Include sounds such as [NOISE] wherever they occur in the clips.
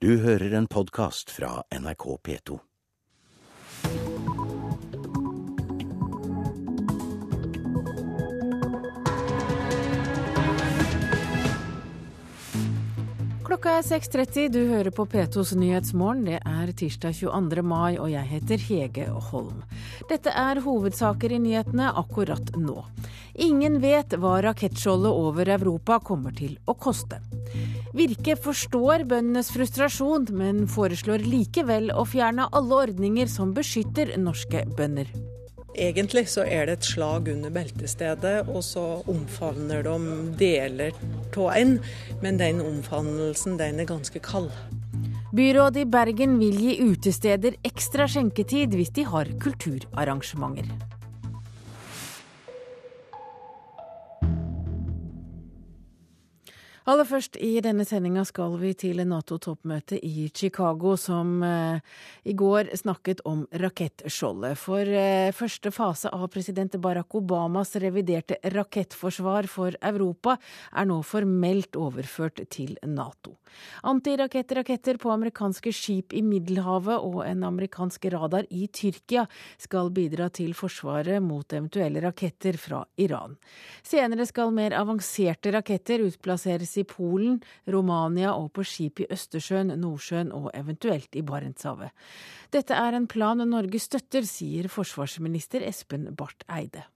Du hører en podkast fra NRK P2. Klokka er 6.30, du hører på P2s Nyhetsmorgen. Det er tirsdag 22. mai, og jeg heter Hege Holm. Dette er hovedsaker i nyhetene akkurat nå. Ingen vet hva rakettskjoldet over Europa kommer til å koste. Virke forstår bøndenes frustrasjon, men foreslår likevel å fjerne alle ordninger som beskytter norske bønder. Egentlig så er det et slag under beltestedet, og så omfavner de deler av en, men den omfavnelsen den er ganske kald. Byrådet i Bergen vil gi utesteder ekstra skjenketid hvis de har kulturarrangementer. Aller først i denne sendinga skal vi til Nato-toppmøtet i Chicago, som eh, i går snakket om rakettskjoldet. For eh, første fase av president Barack Obamas reviderte rakettforsvar for Europa er nå formelt overført til Nato. Antirakettraketter på amerikanske skip i Middelhavet og en amerikansk radar i Tyrkia skal bidra til forsvaret mot eventuelle raketter fra Iran. Senere skal mer avanserte raketter utplasseres i Polen, Romania og på skip i Østersjøen, Nordsjøen og eventuelt i Barentshavet. Dette er en plan Norge støtter, sier forsvarsminister Espen Barth Eide.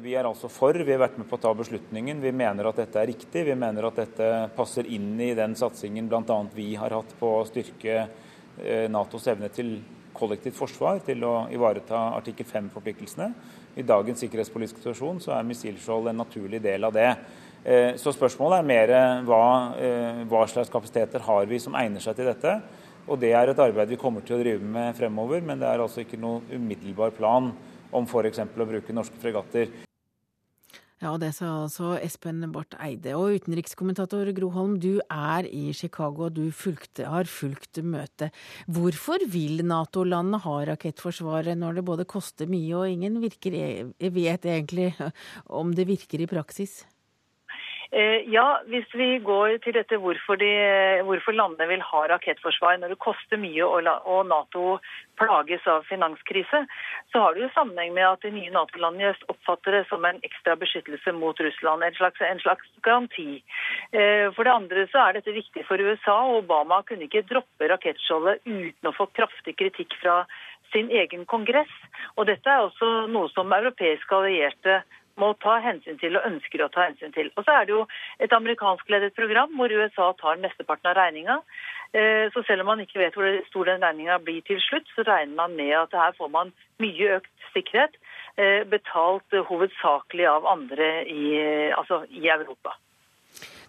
Vi er altså for, vi har vært med på å ta beslutningen. Vi mener at dette er riktig. Vi mener at dette passer inn i den satsingen bl.a. vi har hatt på å styrke eh, Natos evne til kollektivt forsvar, til å ivareta artikkel 5-forpliktelsene. I dagens sikkerhetspolitiske situasjon så er missilskjold en naturlig del av det. Eh, så spørsmålet er mer hva, eh, hva slags kapasiteter har vi som egner seg til dette. Og Det er et arbeid vi kommer til å drive med fremover, men det er altså ikke noen umiddelbar plan om f.eks. å bruke norske fregatter. Ja, det sa altså Espen Barth Eide. Og utenrikskommentator Gro Holm, du er i Chicago og du fulgte, har fulgt møtet. Hvorfor vil Nato-landene ha rakettforsvaret når det både koster mye og ingen virker, e-, vet egentlig om det virker i praksis? Eh, ja, hvis vi går til dette hvorfor, de, hvorfor landene vil ha rakettforsvar når det koster mye og Nato plages av finanskrise, så har det jo sammenheng med at de nye Nato-landene oppfatter det som en ekstra beskyttelse mot Russland, en slags, en slags garanti. Eh, for det andre så er dette viktig for USA, og Obama kunne ikke droppe rakettskjoldet uten å få kraftig kritikk fra sin egen kongress. Og dette er også noe som europeiske allierte må ta hensyn til og ønsker å ta hensyn til. Og så er det jo et amerikanskledet program hvor USA tar mesteparten av regninga. Eh, så selv om man ikke vet hvor stor den regninga blir til slutt, så regner man med at her får man mye økt sikkerhet, eh, betalt hovedsakelig av andre i, altså i Europa.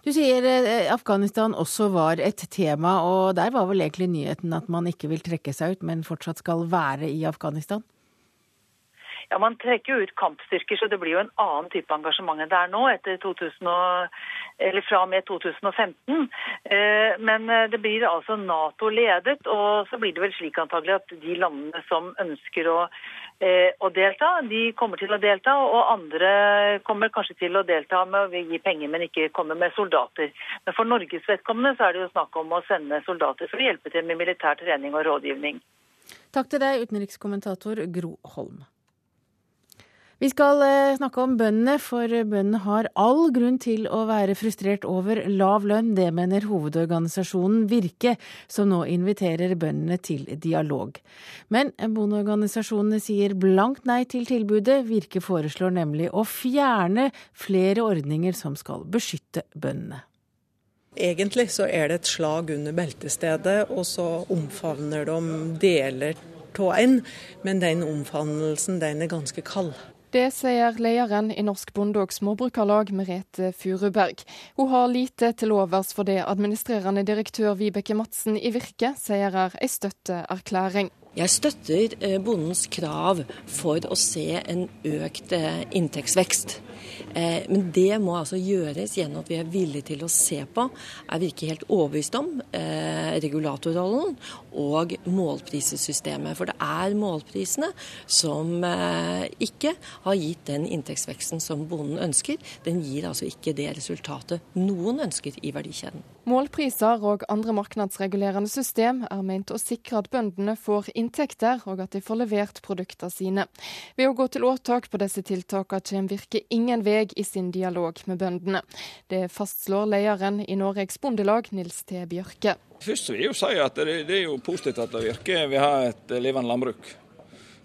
Du sier eh, Afghanistan også var et tema, og der var vel egentlig nyheten at man ikke vil trekke seg ut, men fortsatt skal være i Afghanistan? Ja, Man trekker jo ut kampstyrker, så det blir jo en annen type engasjement enn det er nå, etter 2000 og, eller fra og med 2015. Eh, men eh, det blir altså Nato-ledet, og så blir det vel slik antagelig at de landene som ønsker å, eh, å delta, de kommer til å delta, og andre kommer kanskje til å delta med å gi penger, men ikke komme med soldater. Men for Norges vedkommende så er det jo snakk om å sende soldater for å hjelpe til med militær trening og rådgivning. Takk til deg, utenrikskommentator Gro Holm. Vi skal eh, snakke om bøndene, for bøndene har all grunn til å være frustrert over lav lønn. Det mener hovedorganisasjonen Virke, som nå inviterer bøndene til dialog. Men bondeorganisasjonene sier blankt nei til tilbudet. Virke foreslår nemlig å fjerne flere ordninger som skal beskytte bøndene. Egentlig så er det et slag under beltestedet, og så omfavner de deler av en, men den omfavnelsen den er ganske kald. Det sier lederen i Norsk Bonde- og Småbrukarlag, Merete Furuberg. Hun har lite til overs for det administrerende direktør Vibeke Madsen i Virke sier er ei støtteerklæring. Jeg støtter eh, bondens krav for å se en økt eh, inntektsvekst. Eh, men det må altså gjøres gjennom at vi er villige til å se på, er vi ikke helt overbevist om, regulatorrollen og målprisesystemet. For det er målprisene som ikke har gitt den inntektsveksten som bonden ønsker. Den gir altså ikke det resultatet noen ønsker i verdikjeden. Målpriser og andre markedsregulerende system er ment å sikre at bøndene får inntekter, og at de får levert produktene sine. Ved å gå til åtak på disse tiltakene kommer Virke ingen vei i sin dialog med bøndene. Det fastslår lederen i Norges Bondelag, Nils T. Bjørke. Først vil jeg jo si at det, det er jo positivt at Virke vil ha et levende landbruk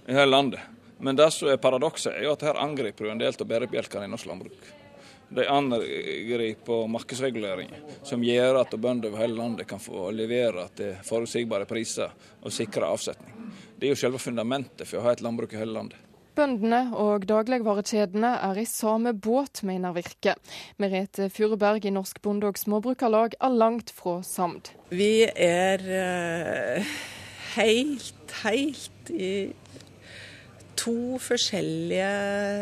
i hele landet. Men det som er paradokset, er jo at her angriper du en del av bærebjelkene i norsk landbruk. De angriper markedsreguleringen som gjør at bønder over hele landet kan få levere til forutsigbare priser og sikre avsetning. Det er jo selve fundamentet for å ha et landbruk i hele landet. Bøndene og dagligvarekjedene er i samme båt, mener Virke. Merete Furuberg i Norsk Bonde- og Småbrukarlag er langt fra samd. Vi er uh, helt, helt i to forskjellige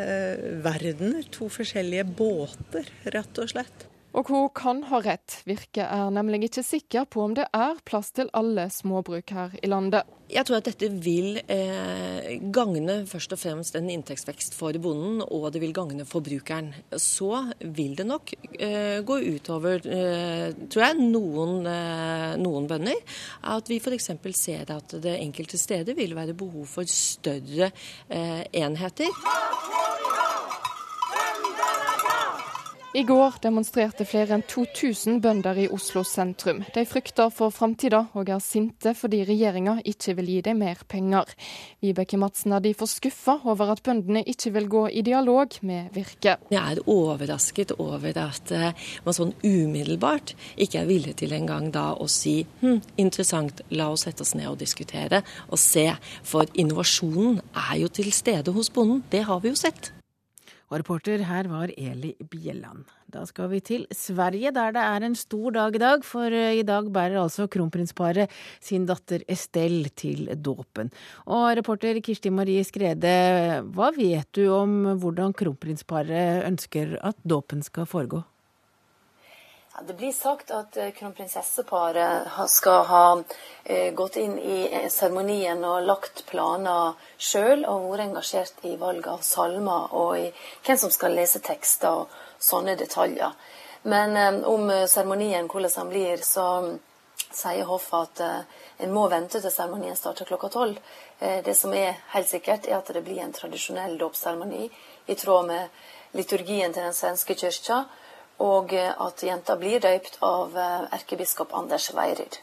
eh, verdener, to forskjellige båter, rett og slett. Og hun kan ha rett. Virke er nemlig ikke sikker på om det er plass til alle småbruk her i landet. Jeg tror at dette vil eh, gagne først og fremst en inntektsvekst for bonden, og det vil gagne forbrukeren. Så vil det nok eh, gå utover, eh, tror jeg, noen, eh, noen bønder. At vi f.eks. ser at det enkelte steder vil være behov for større eh, enheter. I går demonstrerte flere enn 2000 bønder i Oslo sentrum. De frykter for framtida og er sinte fordi regjeringa ikke vil gi dem mer penger. Vibeke Madsen er derfor skuffa over at bøndene ikke vil gå i dialog med Virke. Jeg er overrasket over at eh, man sånn umiddelbart ikke er villig til engang da å si hm, interessant, la oss sette oss ned og diskutere og se. For innovasjonen er jo til stede hos bonden, det har vi jo sett. Og reporter her var Eli Bjelland. Da skal vi til Sverige, der det er en stor dag i dag. For eh, i dag bærer altså kronprinsparet sin datter Estelle til dåpen. Og reporter Kirsti Marie Skrede, hva vet du om hvordan kronprinsparet ønsker at dåpen skal foregå? Det blir sagt at eh, kronprinsesseparet skal ha eh, gått inn i eh, seremonien og lagt planer sjøl, og vært engasjert i valg av salmer og i hvem som skal lese tekster og sånne detaljer. Men om seremonien, hvordan den blir, så sier Hoff at en må vente til seremonien starter klokka tolv. Det som er helt sikkert, er at det blir en tradisjonell dåpsseremoni i tråd med liturgien til den svenske kirka og at jenta blir døypt av eh, erkebiskop Anders Weiryd.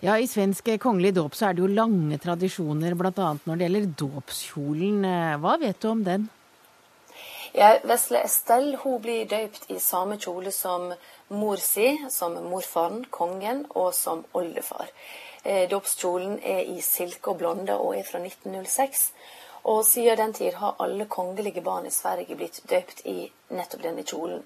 Ja, I svensk kongelig dåp så er det jo lange tradisjoner, bl.a. når det gjelder dåpskjolen. Eh, hva vet du om den? Ja, Vesle Estelle hun blir døypt i samme kjole som mor si, som morfaren, kongen, og som oldefar. Eh, dåpskjolen er i silke og blonde og er fra 1906. Og siden den tid har alle kongelige barn i Sverige blitt døypt i nettopp denne kjolen.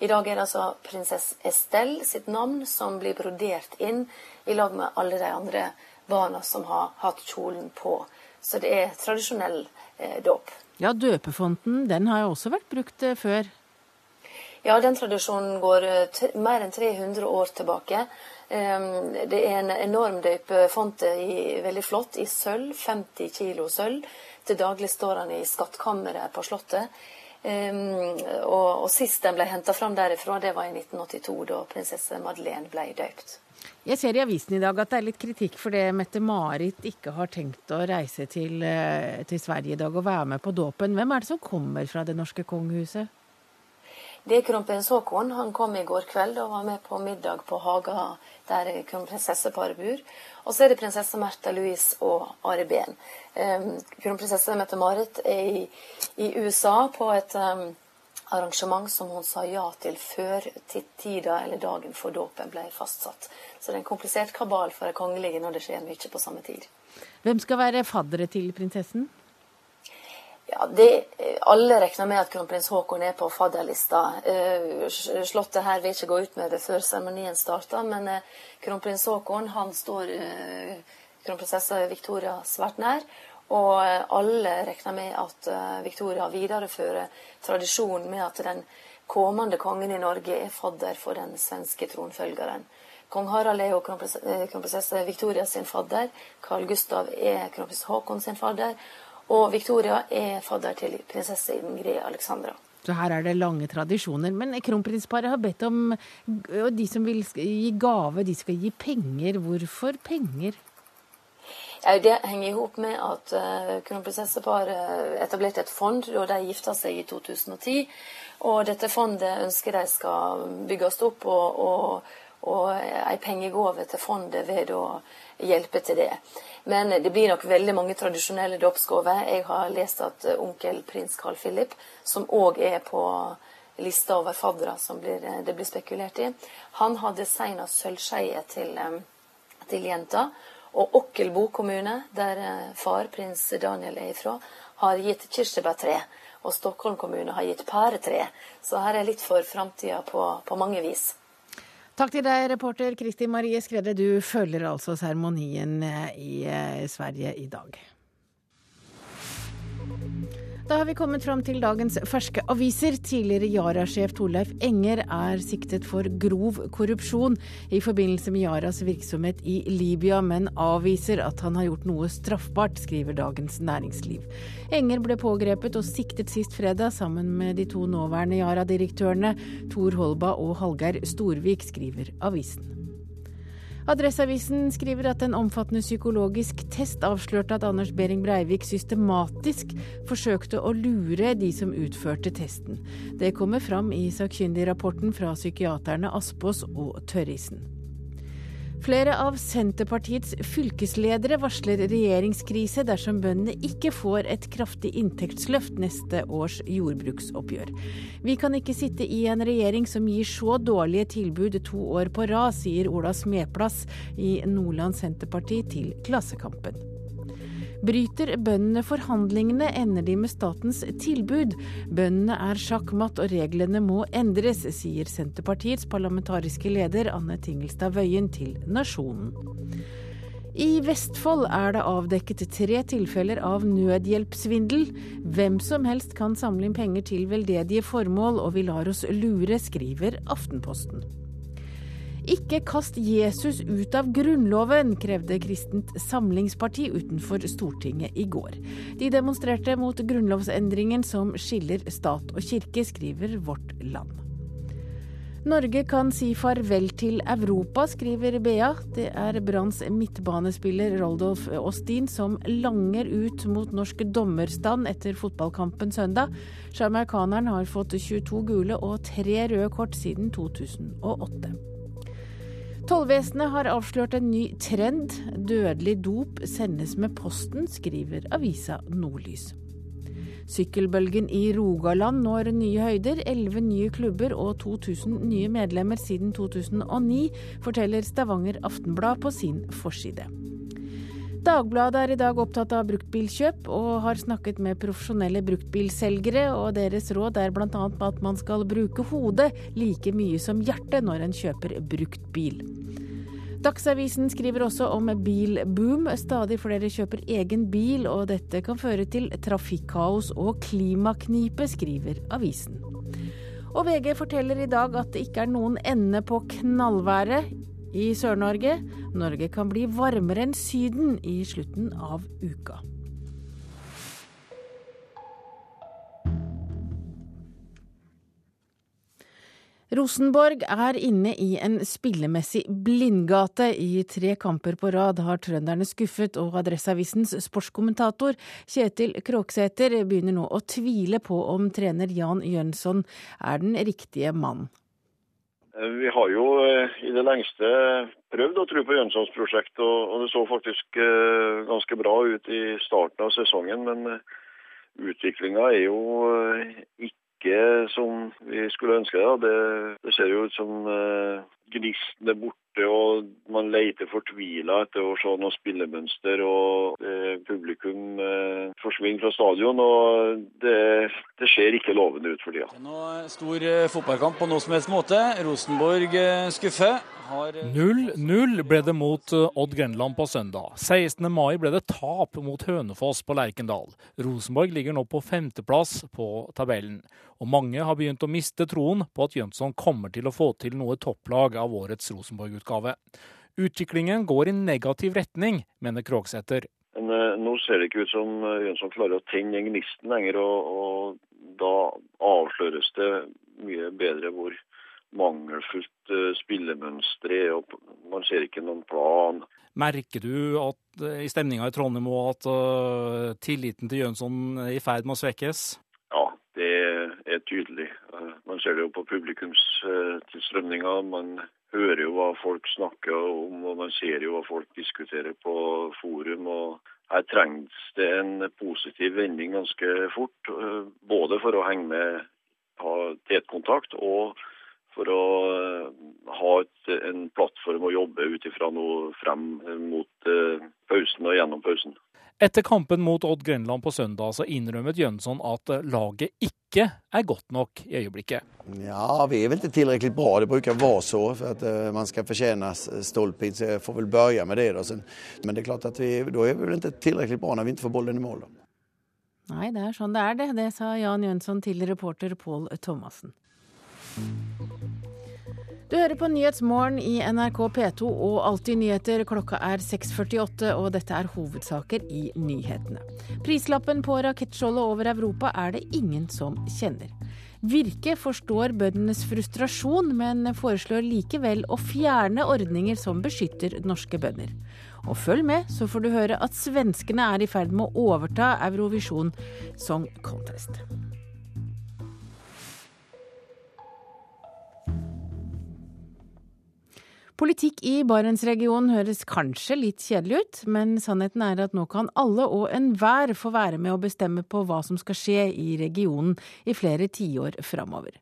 I dag er det altså prinsesse Estelle sitt navn som blir brodert inn i lag med alle de andre barna som har hatt kjolen på. Så det er tradisjonell eh, dåp. Ja, døpefonten den har jo også vært brukt eh, før? Ja, den tradisjonen går eh, mer enn 300 år tilbake. Um, det er en enorm døpefont, veldig flott, i sølv. 50 kilo sølv. Til daglig står han i skattkammeret på Slottet. Um, og, og, sist den ble henta fram derifra, det var i 1982, da prinsesse Madeleine ble døpt. Jeg ser i avisen i dag at det er litt kritikk for det Mette-Marit ikke har tenkt å reise til, eh, til Sverige i dag og være med på dåpen. Hvem er det som kommer fra det norske kongehuset? Det er kronprins Haakon. Han kom i går kveld og var med på middag på Haga, der kronprinsesseparet bor. Og så er det prinsesse Märtha Louise og Are Behn. Um, kronprinsesse Mette-Marit er i, i, USA på et um, arrangement som hun sa ja til før tida eller dagen for dåpen ble fastsatt. Så det er en komplisert kabal for de kongelige når det skjer mye på samme tid. Hvem skal være faddere til prinsessen? Ja, det, Alle regner med at kronprins Haakon er på fadderlista. Eh, slottet her vil ikke gå ut med det før seremonien starter, men eh, kronprins Haakon han står eh, kronprinsesse Victoria svært nær. Og alle regner med at Victoria viderefører tradisjonen med at den kommende kongen i Norge er fadder for den svenske tronfølgeren. Kong Harald er jo kronprinsesse Victoria sin fadder. Carl Gustav er kronprins Haakon sin fadder. Og Victoria er fadder til prinsesse Ingrid Alexandra. Så her er det lange tradisjoner. Men kronprinsparet har bedt om Og de som vil gi gave, de skal gi penger. Hvorfor penger? Ja, det henger i hop med at uh, kronprinsesseparet etablerte et fond da de gifta seg i 2010. Og dette fondet ønsker de skal bygges opp, og, og, og ei pengegave til fondet ved å hjelpe til det. Men det blir nok veldig mange tradisjonelle dåpsgaver. Jeg har lest at eh, onkel prins Carl Philip, som òg er på lista over faddere som blir, eh, det blir spekulert i, han har designa sølvskeie til, til jenta. Og Okkelbo kommune, der eh, far, prins Daniel, er ifra, har gitt kirsebærtre. Og Stockholm kommune har gitt pæretre. Så her er litt for framtida på, på mange vis. Takk til deg, reporter Kristi Marie Skredde. Du følger altså seremonien eh, i eh, Sverige i dag. Da har vi kommet fram til dagens ferske aviser. Tidligere Yara-sjef Torleif Enger er siktet for grov korrupsjon i forbindelse med Yaras virksomhet i Libya, men avviser at han har gjort noe straffbart, skriver Dagens Næringsliv. Enger ble pågrepet og siktet sist fredag sammen med de to nåværende Yara-direktørene Tor Holba og Hallgeir Storvik, skriver avisen. Adresseavisen skriver at en omfattende psykologisk test avslørte at Anders Behring Breivik systematisk forsøkte å lure de som utførte testen. Det kommer fram i sakkyndigrapporten fra psykiaterne Aspås og Tørrisen. Flere av Senterpartiets fylkesledere varsler regjeringskrise dersom bøndene ikke får et kraftig inntektsløft neste års jordbruksoppgjør. Vi kan ikke sitte i en regjering som gir så dårlige tilbud to år på rad, sier Ola Smeplass i Nordland Senterparti til Klassekampen. Bryter bøndene forhandlingene, ender de med statens tilbud. Bøndene er sjakkmatt og reglene må endres, sier Senterpartiets parlamentariske leder Anne Tingelstad Wøien til Nasjonen. I Vestfold er det avdekket tre tilfeller av nødhjelpssvindel. Hvem som helst kan samle inn penger til veldedige formål, og vi lar oss lure, skriver Aftenposten. Ikke kast Jesus ut av Grunnloven, krevde Kristent Samlingsparti utenfor Stortinget i går. De demonstrerte mot grunnlovsendringen som skiller stat og kirke, skriver Vårt Land. Norge kan si farvel til Europa, skriver Bea. Det er Branns midtbanespiller Roldolf Austin som langer ut mot norsk dommerstand etter fotballkampen søndag. Sjarmerkaneren har fått 22 gule og tre røde kort siden 2008. Tollvesenet har avslørt en ny trend. Dødelig dop sendes med posten, skriver avisa Nordlys. Sykkelbølgen i Rogaland når nye høyder. Elleve nye klubber og 2000 nye medlemmer siden 2009, forteller Stavanger Aftenblad på sin forside. Dagbladet er i dag opptatt av bruktbilkjøp, og har snakket med profesjonelle bruktbilselgere, og deres råd er bl.a. at man skal bruke hodet like mye som hjertet når en kjøper brukt bil. Dagsavisen skriver også om bilboom. Stadig flere kjøper egen bil, og dette kan føre til trafikkaos og klimaknipe, skriver avisen. Og VG forteller i dag at det ikke er noen ende på knallværet i Sør-Norge. Norge kan bli varmere enn Syden i slutten av uka. Rosenborg er inne i en spillemessig blindgate. I tre kamper på rad har trønderne skuffet, og Adresseavisens sportskommentator Kjetil Kråksæter begynner nå å tvile på om trener Jan Jønsson er den riktige mannen. Vi har jo eh, i det lengste prøvd å tro på Jønssons prosjekt, og, det så faktisk eh, ganske bra ut i starten av sesongen. Men eh, utviklinga er jo ikke som vi skulle ønske. Det, det ser jo ut som gnisten er borte borte, og man leter fortvila etter å se noe spillemønster. og eh, Publikum eh, forsvinner fra stadion, og det, det ser ikke lovende ut for tida. Nå stor eh, fotballkamp på noe som helst måte. Rosenborg eh, skuffer. 0-0 eh, ble det mot Odd Grenland på søndag. 16. mai ble det tap mot Hønefoss på Lerkendal. Rosenborg ligger nå på femteplass på tabellen. Og mange har begynt å miste troen på at Jønsson kommer til å få til noe topplag av årets Rosenborg-utgave utgave. Utviklingen går i negativ retning, mener Krogsæter. Men uh, nå ser det ikke ut som Jønsson klarer å tenne gnisten lenger. Og, og, da avsløres det mye bedre hvor mangelfullt uh, spillemønster er, og man ser ikke noen plan. Merker du at i stemninga i Trondheim òg at uh, tilliten til Jønsson er i ferd med å svekkes? Ja, det er tydelig. Man ser det jo på publikumstilstrømninga. Man hører jo hva folk snakker om, og man ser jo hva folk diskuterer på forum. og Her trengs det en positiv vending ganske fort. Både for å henge med, ha tetkontakt, og for å ha et, en plattform å jobbe ut ifra nå frem mot pausen og gjennom pausen. Etter kampen mot Odd Grenland på søndag så innrømmet Jønsson at laget ikke er godt nok i øyeblikket. Ja, vi er vel ikke tilrekkelig bra. Det bruker være så for at man skal fortjene stolpen. Så jeg får vel begynne med det. Da. Men det er klart at vi, da er vi vel ikke tilrekkelig bra når vi ikke får ballen i mål. Da. Nei, det er sånn det er, det. Det sa Jan Jønsson til reporter Pål Thomassen. Du hører på Nyhetsmorgen i NRK P2 og Alltid nyheter. Klokka er 6.48, og dette er hovedsaker i nyhetene. Prislappen på rakettskjoldet over Europa er det ingen som kjenner. Virke forstår bøndenes frustrasjon, men foreslår likevel å fjerne ordninger som beskytter norske bønder. Og følg med, så får du høre at svenskene er i ferd med å overta Eurovision Song Contest. Politikk i Barentsregionen høres kanskje litt kjedelig ut, men sannheten er at nå kan alle og enhver få være med å bestemme på hva som skal skje i regionen i flere tiår framover.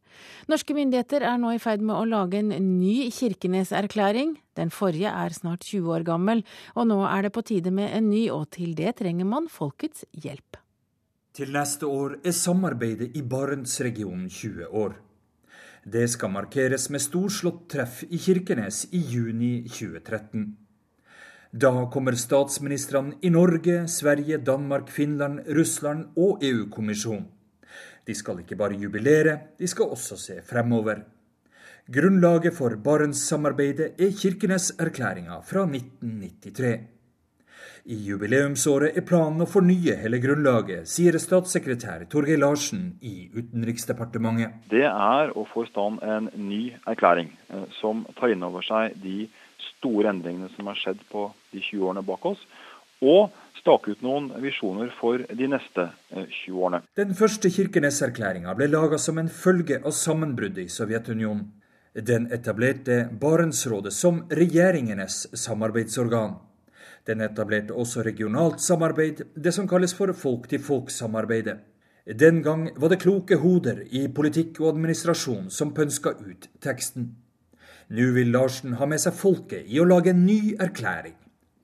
Norske myndigheter er nå i ferd med å lage en ny Kirkenes-erklæring. Den forrige er snart 20 år gammel, og nå er det på tide med en ny, og til det trenger man folkets hjelp. Til neste år er samarbeidet i Barentsregionen 20 år. Det skal markeres med storslått treff i Kirkenes i juni 2013. Da kommer statsministrene i Norge, Sverige, Danmark, Finland, Russland og EU-kommisjonen. De skal ikke bare jubilere, de skal også se fremover. Grunnlaget for Barentssamarbeidet er Kirkenes-erklæringa fra 1993. I jubileumsåret er planen å fornye hele grunnlaget, sier statssekretær Torgeir Larsen i Utenriksdepartementet. Det er å få i stand en ny erklæring eh, som tar inn over seg de store endringene som har skjedd på de 20 årene bak oss, og stake ut noen visjoner for de neste 20 eh, årene. Den første Kirkenes-erklæringa ble laga som en følge av sammenbruddet i Sovjetunionen. Den etablerte Barentsrådet som regjeringenes samarbeidsorgan. Den etablerte også regionalt samarbeid, det som kalles for folk-til-folk-samarbeidet. Den gang var det kloke hoder i politikk og administrasjon som pønska ut teksten. Nå vil Larsen ha med seg folket i å lage en ny erklæring.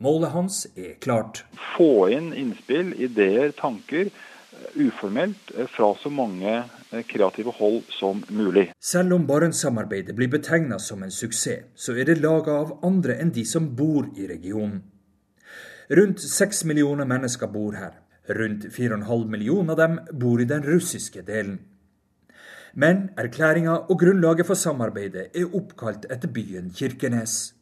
Målet hans er klart. Få inn innspill, ideer, tanker uformelt fra så mange kreative hold som mulig. Selv om Barentssamarbeidet blir betegna som en suksess, så er det laga av andre enn de som bor i regionen. Rundt seks millioner mennesker bor her. Rundt 4,5 millioner av dem bor i den russiske delen. Men erklæringa og grunnlaget for samarbeidet er oppkalt etter byen Kirkenes.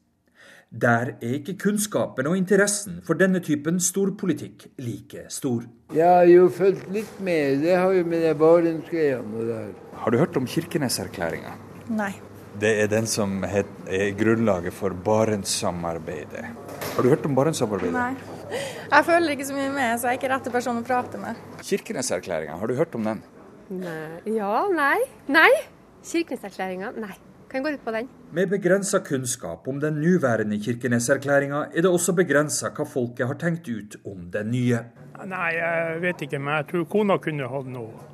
Der er ikke kunnskapen og interessen for denne typen storpolitikk like stor. Jeg har jo fulgt litt med. Det har jo med Barentsgreiene der. Har du hørt om Kirkenes-erklæringa? Nei. Det er den som er grunnlaget for Barentssamarbeidet. Har du hørt om Barentssamarbeidet? Nei. Jeg føler ikke så mye med, så jeg er ikke rette person å prate med. Kirkenes-erklæringa, har du hørt om den? Nei. Ja, nei. Nei. Kirkenes-erklæringa, nei. Kan gå ut på den. Med begrensa kunnskap om den nåværende Kirkenes-erklæringa er det også begrensa hva folket har tenkt ut om den nye. Nei, jeg vet ikke, men jeg tror kona kunne hatt noe.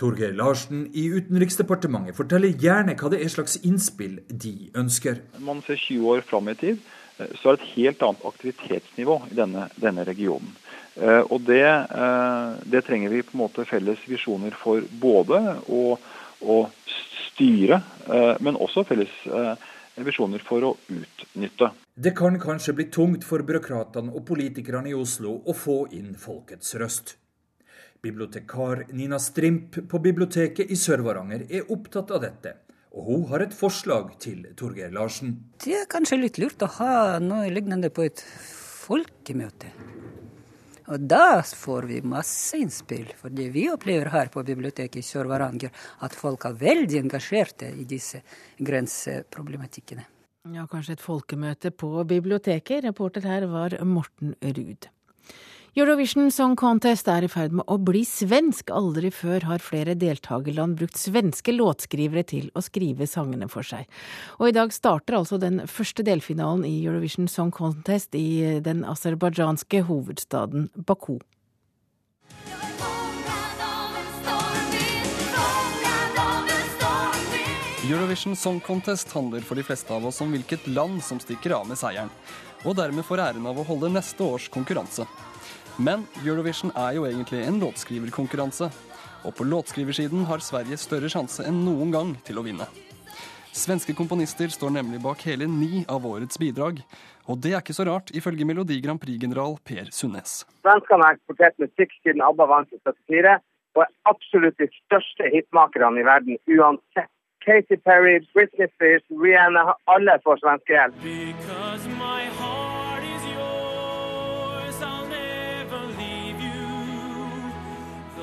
Torgeir Larsen i Utenriksdepartementet forteller gjerne hva det er slags innspill de ønsker. Man ser 20 år fram i tid, så er det et helt annet aktivitetsnivå i denne, denne regionen. Og det, det, trenger vi på en måte felles visjoner for både å, å styre, men også felles visjoner for å utnytte. Det kan kanskje bli tungt for byråkratene og politikerne i Oslo å få inn folkets røst. Bibliotekar Nina Strimp på biblioteket i Sør-Varanger er opptatt av dette. Og hun har et forslag til Torgeir Larsen. Det er kanskje litt lurt å ha noe lignende på et folkemøte. Og da får vi masse innspill. For det vi opplever her på biblioteket i Sør-Varanger, at folk er veldig engasjerte i disse grenseproblematikkene. Ja, kanskje et folkemøte på biblioteket. Reporter her var Morten Ruud. Eurovision Song Contest er i ferd med å bli svensk. Aldri før har flere deltakerland brukt svenske låtskrivere til å skrive sangene for seg. Og i dag starter altså den første delfinalen i Eurovision Song Contest i den aserbajdsjanske hovedstaden Baku. Eurovision Song Contest handler for de fleste av oss om hvilket land som stikker av med seieren, og dermed får æren av å holde neste års konkurranse. Men Eurovision er jo egentlig en låtskriverkonkurranse, og på låtskriversiden har Sverige større sjanse enn noen gang til å vinne. Svenske komponister står nemlig bak hele ni av årets bidrag, og det er ikke så rart, ifølge Melodi Grand Prix-general Per Sundnes. Svenskene har eksportert musikk siden ABBA vant i 74, og er absolutt de største hitmakerne i verden uansett. Katy Perry, Britney Spears, Rihanna, alle får svenskehjelp.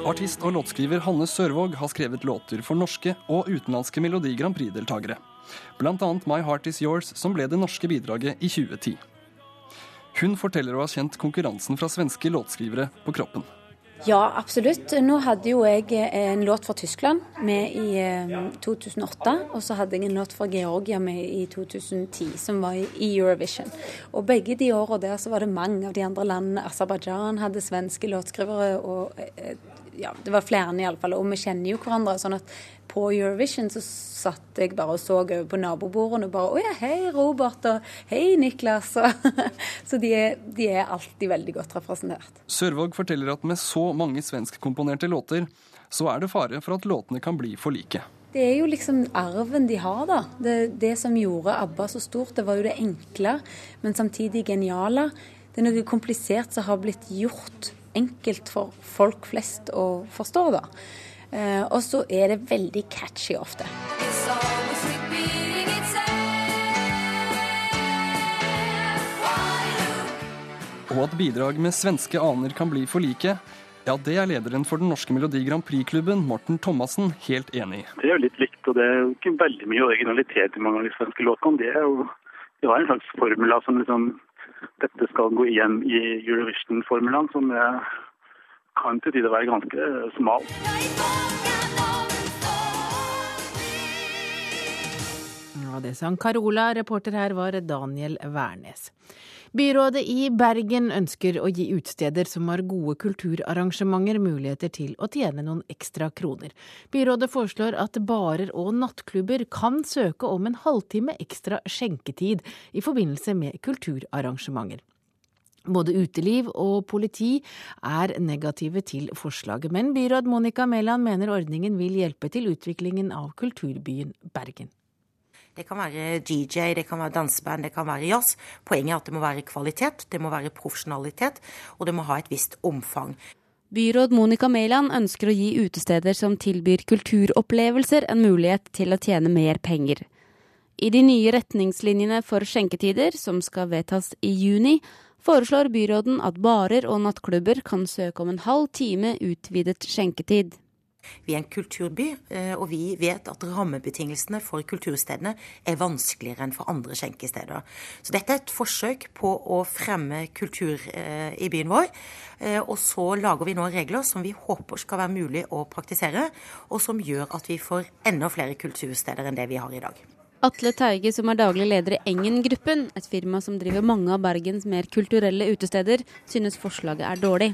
Artist og låtskriver Hanne Sørvåg har skrevet låter for norske og utenlandske Melodi Grand Prix-deltakere. Annet My Heart Is Yours, som ble det norske bidraget i 2010. Hun forteller å ha kjent konkurransen fra svenske låtskrivere på kroppen. Ja, absolutt. Nå hadde jo jeg en låt fra Tyskland med i 2008. Og så hadde jeg en låt fra Georgia med i 2010, som var i Eurovision. Og begge de åra der så var det mange av de andre landene. Aserbajdsjan hadde svenske låtskrivere, og ja, det var flere iallfall. Og vi kjenner jo hverandre. sånn at på Eurovision så satt jeg bare og så over på nabobordene og bare Å ja, hei, Robert, og hei, Niklas. [LAUGHS] så de er, de er, alltid veldig godt representert. Sørvåg forteller at med så mange svenskkomponerte låter, så er det fare for at låtene kan bli for like. Det er jo liksom arven de har, da. Det, det som gjorde ABBA så stort, det var jo det enkle, men samtidig geniale. Det er noe komplisert som har blitt gjort enkelt for folk flest å forstå, da. Eh, og så er det veldig catchy ofte. Og at bidrag med svenske aner kan bli for like, ja, det er lederen for den norske Melodi Grand Prix-klubben, Morten Thomassen, helt enig i. Det er jo litt likt, og det er jo ikke veldig mye originalitet i mange av de svenske låtene. Det er jo de har en slags formula som liksom Dette skal gå igjen i Eurovision-formelen, som kan til tider være ganske smal. Ja, det sang Carola. Reporter her var Daniel Wærnes. Byrådet i Bergen ønsker å gi utesteder som har gode kulturarrangementer muligheter til å tjene noen ekstra kroner. Byrådet foreslår at barer og nattklubber kan søke om en halvtime ekstra skjenketid i forbindelse med kulturarrangementer. Både uteliv og politi er negative til forslaget, men byråd Monica Mæland mener ordningen vil hjelpe til utviklingen av kulturbyen Bergen. Det kan være DJ, det kan være danseband, det kan være jazz. Poenget er at det må være kvalitet, det må være profesjonalitet, og det må ha et visst omfang. Byråd Monica Mæland ønsker å gi utesteder som tilbyr kulturopplevelser en mulighet til å tjene mer penger. I de nye retningslinjene for skjenketider, som skal vedtas i juni, foreslår byråden at barer og nattklubber kan søke om en halv time utvidet skjenketid. Vi er en kulturby, eh, og vi vet at rammebetingelsene for kulturstedene er vanskeligere enn for andre skjenkesteder. Så dette er et forsøk på å fremme kultur eh, i byen vår. Eh, og så lager vi nå regler som vi håper skal være mulig å praktisere, og som gjør at vi får enda flere kultursteder enn det vi har i dag. Atle Teige, som er daglig leder i Engen-gruppen, et firma som driver mange av Bergens mer kulturelle utesteder, synes forslaget er dårlig.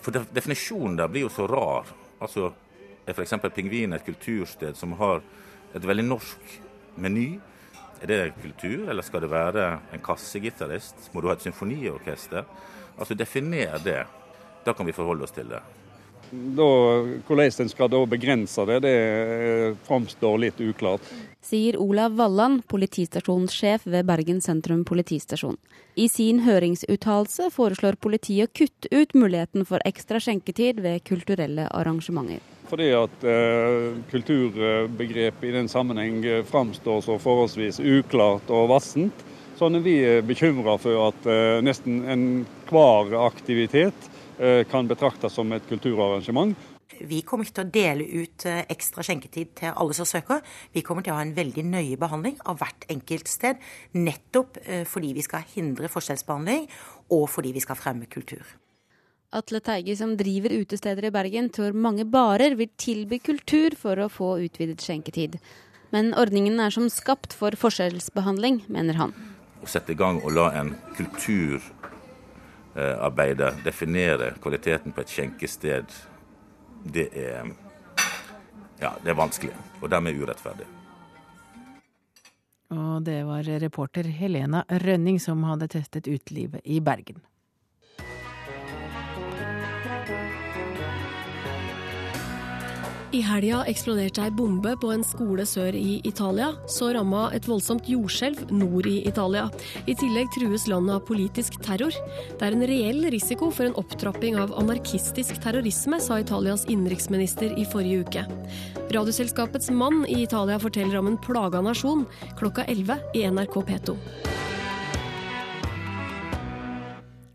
For Definisjonen der blir jo så rar. Altså, er f.eks. Pingvin et kultursted som har et veldig norsk meny? Er det kultur, eller skal det være en kassegitarist? Må du ha et symfoniorkester? Altså, definer det. Da kan vi forholde oss til det. Da, hvordan en skal da begrense det, det framstår litt uklart. Sier Olav Walland, politistasjonssjef ved Bergen sentrum politistasjon. I sin høringsuttalelse foreslår politiet å kutte ut muligheten for ekstra skjenketid ved kulturelle arrangementer. Fordi at eh, kulturbegrepet i den sammenheng framstår så forholdsvis uklart og vassent. Sånn er vi bekymra for at eh, nesten enhver aktivitet kan betraktes som et kulturarrangement. Vi kommer ikke til å dele ut eh, ekstra skjenketid til alle som søker. Vi kommer til å ha en veldig nøye behandling av hvert enkelt sted. Nettopp eh, fordi vi skal hindre forskjellsbehandling, og fordi vi skal fremme kultur. Atle Teige, som driver utesteder i Bergen, tror mange barer vil tilby kultur for å få utvidet skjenketid. Men ordningen er som skapt for forskjellsbehandling, mener han. Å sette i gang og la en kulturarbeider definere kvaliteten på et skjenkested det er, ja, det er vanskelig, og dermed urettferdig. Og det var reporter Helena Rønning som hadde testet utelivet i Bergen. I helga eksploderte ei bombe på en skole sør i Italia. Så ramma et voldsomt jordskjelv nord i Italia. I tillegg trues landet av politisk terror. Det er en reell risiko for en opptrapping av anarkistisk terrorisme, sa Italias innenriksminister i forrige uke. Radioselskapets mann i Italia forteller om en plaga nasjon klokka 11 i NRK P2.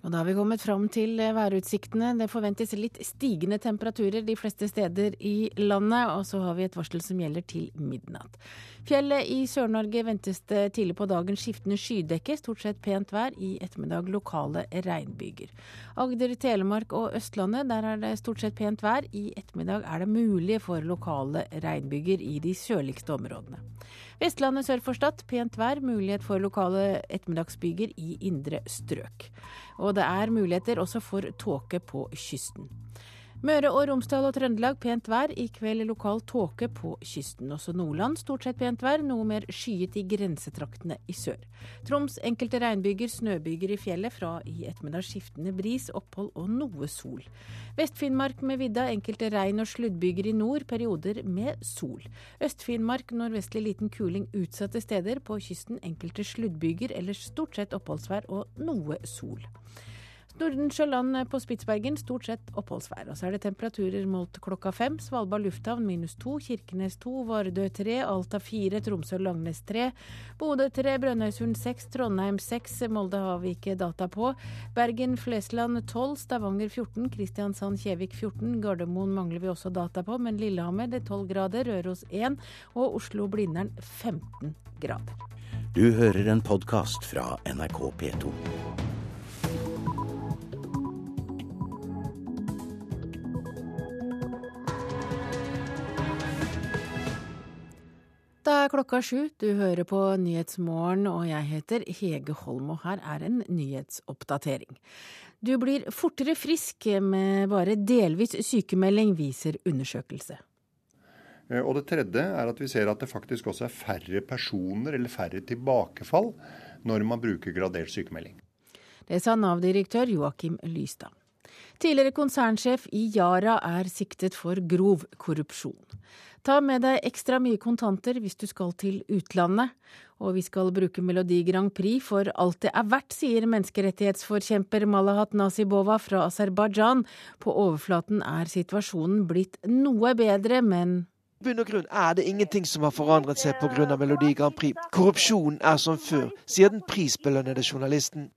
Og da har vi kommet fram til eh, værutsiktene. Det forventes litt stigende temperaturer de fleste steder i landet, og så har vi et varsel som gjelder til midnatt. Fjellet i Sør-Norge ventes det tidlig på dagen skiftende skydekke, stort sett pent vær. I ettermiddag lokale regnbyger. Agder, Telemark og Østlandet, der er det stort sett pent vær. I ettermiddag er det mulig for lokale regnbyger i de sørligste områdene. Vestlandet sør for Stad, pent vær, mulighet for lokale ettermiddagsbyger i indre strøk. Og det er muligheter også for tåke på kysten. Møre og Romsdal og Trøndelag pent vær. I kveld lokal tåke på kysten. Også Nordland stort sett pent vær, noe mer skyet i grensetraktene i sør. Troms enkelte regnbyger, snøbyger i fjellet. Fra i ettermiddag skiftende bris, opphold og noe sol. Vest-Finnmark med vidda enkelte regn- og sluddbyger i nord, perioder med sol. Øst-Finnmark nordvestlig liten kuling utsatte steder. På kysten enkelte sluddbyger, ellers stort sett oppholdsvær og noe sol. Nordensjøland på Spitsbergen stort sett oppholdsvær. Og så er det temperaturer målt klokka fem. Svalbard lufthavn minus to, Kirkenes to, Vardø tre, Alta fire, Tromsø-Langnes tre, Bodø tre, Brønnøysund seks, Trondheim seks, Molde har vi ikke data på. Bergen Flesland tolv, Stavanger 14, Kristiansand-Kjevik 14, Gardermoen mangler vi også data på, men Lillehammer det er tolv grader, Røros én og Oslo-Blindern 15 grader. Du hører en podkast fra NRK P2. Da er klokka sju, du hører på Nyhetsmorgen og jeg heter Hege Holm og her er en nyhetsoppdatering. Du blir fortere frisk med bare delvis sykemelding, viser undersøkelse. Eh, og det tredje er at vi ser at det faktisk også er færre personer eller færre tilbakefall når man bruker gradert sykemelding. Det sa Nav-direktør Joakim Lystad. Tidligere konsernsjef i Yara er siktet for grov korrupsjon. Ta med deg ekstra mye kontanter hvis du skal til utlandet. Og vi skal bruke Melodi Grand Prix for alt det er verdt, sier menneskerettighetsforkjemper Malahat Nasibova fra Aserbajdsjan. På overflaten er situasjonen blitt noe bedre, men bunn og grunn er det ingenting som har forandret seg pga. Melodi Grand Prix. Korrupsjonen er som før, sier den prisbelønnede journalisten.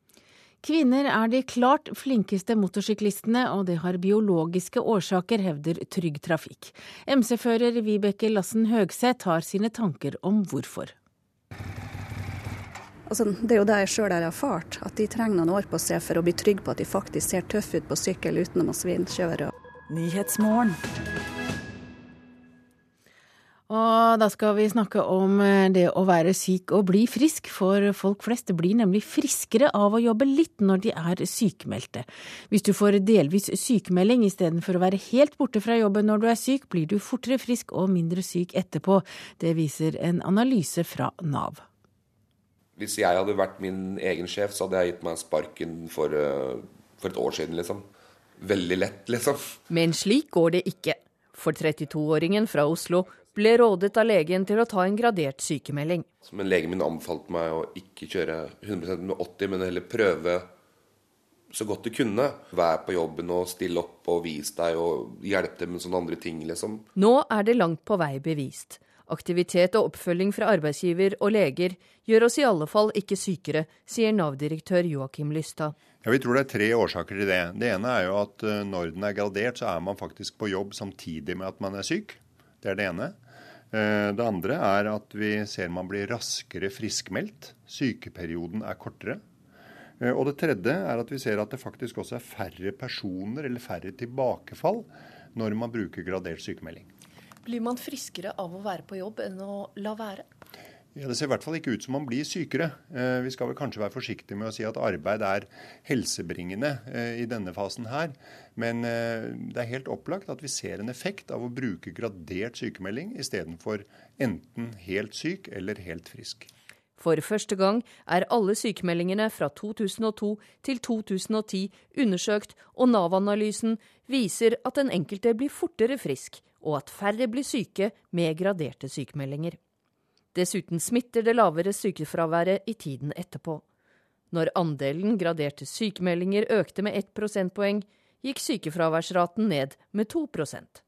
Kvinner er de klart flinkeste motorsyklistene, og det har biologiske årsaker, hevder Trygg Trafikk. MC-fører Vibeke Lassen Høgseth har sine tanker om hvorfor. Altså, det er jo det jeg sjøl har erfart, at de trenger noen år på seg for å bli trygge på at de faktisk ser tøffe ut på sykkel uten å svinkjøre. Nyhetsmorgen. Og da skal vi snakke om eh, det å være syk og bli frisk, for folk flest blir nemlig friskere av å jobbe litt når de er sykemeldte. Hvis du får delvis sykemelding istedenfor å være helt borte fra jobben når du er syk, blir du fortere frisk og mindre syk etterpå. Det viser en analyse fra Nav. Hvis jeg hadde vært min egen sjef, så hadde jeg gitt meg sparken for, eh, for et år siden, liksom. Veldig lett, liksom. Men slik går det ikke. For 32-åringen fra Oslo ble rådet av legen til å ta en gradert sykemelding. Men legen min anbefalte meg å ikke kjøre 100 med 80, men heller prøve så godt du kunne. Vær på jobben og still opp og vis deg og hjelp dem med sånne andre ting, liksom. Nå er det langt på vei bevist. Aktivitet og oppfølging fra arbeidsgiver og leger gjør oss i alle fall ikke sykere, sier Nav-direktør Joakim Lystad. Ja, Vi tror det er tre årsaker til det. Det ene er jo at eh, når den er gradert, så er man faktisk på jobb samtidig med at man er syk. Det er det ene. Eh, det andre er at vi ser man blir raskere friskmeldt. Sykeperioden er kortere. Eh, og det tredje er at vi ser at det faktisk også er færre personer eller færre tilbakefall når man bruker gradert sykemelding. Blir man friskere av å være på jobb enn å la være? Ja, Det ser i hvert fall ikke ut som man blir sykere. Eh, vi skal vel kanskje være forsiktige med å si at arbeid er helsebringende eh, i denne fasen her. Men eh, det er helt opplagt at vi ser en effekt av å bruke gradert sykemelding istedenfor enten helt syk eller helt frisk. For første gang er alle sykemeldingene fra 2002 til 2010 undersøkt, og Nav-analysen viser at den enkelte blir fortere frisk, og at færre blir syke med graderte sykemeldinger. Dessuten smitter det lavere sykefraværet i tiden etterpå. Når andelen graderte sykemeldinger økte med ett prosentpoeng, gikk sykefraværsraten ned med to prosent.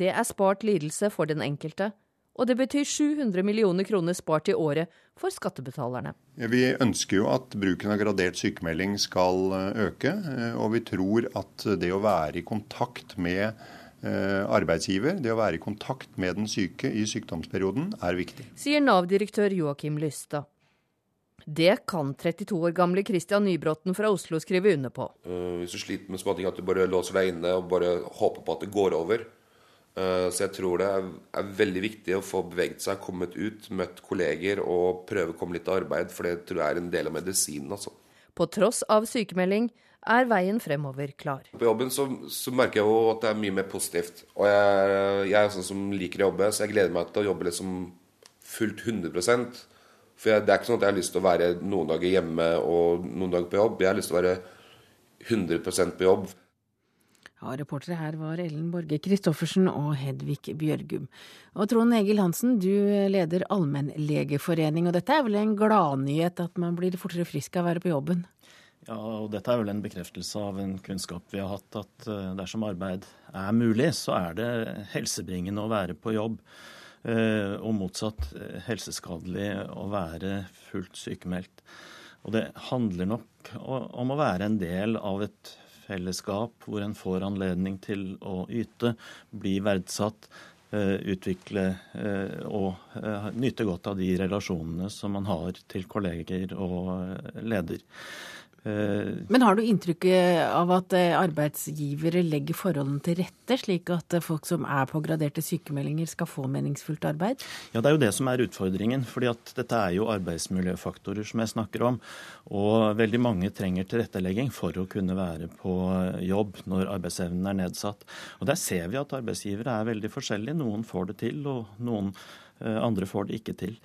Det er spart lidelse for den enkelte, og det betyr 700 millioner kroner spart i året for skattebetalerne. Vi ønsker jo at bruken av gradert sykemelding skal eh, øke, eh, og vi tror at det å være i kontakt med arbeidsgiver, det å være i kontakt med den syke i sykdomsperioden, er viktig. Sier Nav-direktør Joakim Lystad. Det kan 32 år gamle Christian Nybråten fra Oslo skrive under på. Uh, hvis du sliter med småting, at du bare låser deg inne og bare håper på at det går over. Uh, så jeg tror det er, veldig viktig å få beveget seg, kommet ut, møtt kolleger og prøve å komme litt av arbeid, for det tror jeg er en del av medisinen. altså. På tross av sykemelding er veien fremover klar. På jobben så, så merker jeg jo at det er mye mer positivt. Og jeg, jeg, er sånn som liker å jobbe, så jeg gleder meg til å jobbe liksom fullt 100% For jeg, det er ikke sånn at jeg har lyst til å være noen dager hjemme og noen dager på jobb. Jeg har lyst til å være 100% på jobb. Ja, Reportere her var Ellen Borge Christoffersen og Hedvig Bjørgum. Og Trond Egil Hansen, du leder Allmennlegeforening, og dette er vel en gladnyhet at man blir fortere frisk av å være på jobben? Ja, og Dette er vel en bekreftelse av en kunnskap vi har hatt, at eh, dersom arbeid er mulig, så er det helsebringende å være på jobb. Eh, og motsatt eh, helseskadelig å være fullt sykemeldt. Og det handler nok om å være en del av et fellesskap hvor en får anledning til å yte, bli verdsatt, utvikle og nyte godt av de relasjonene som man har til kolleger og leder. Eh, Men har du inntrykk av at eh, arbeidsgivere legger forholdene til rette, slik at eh, folk som er på graderte sykemeldinger skal få meningsfullt arbeid? Ja, det er jo det som er utfordringen. fordi at dette er jo arbeidsmiljøfaktorer som jeg snakker om. Og veldig mange trenger tilrettelegging for å kunne være på jobb når arbeidsevnen er nedsatt. Og der ser vi at arbeidsgivere er veldig forskjellige. Noen får det til, og noen andre får det ikke til.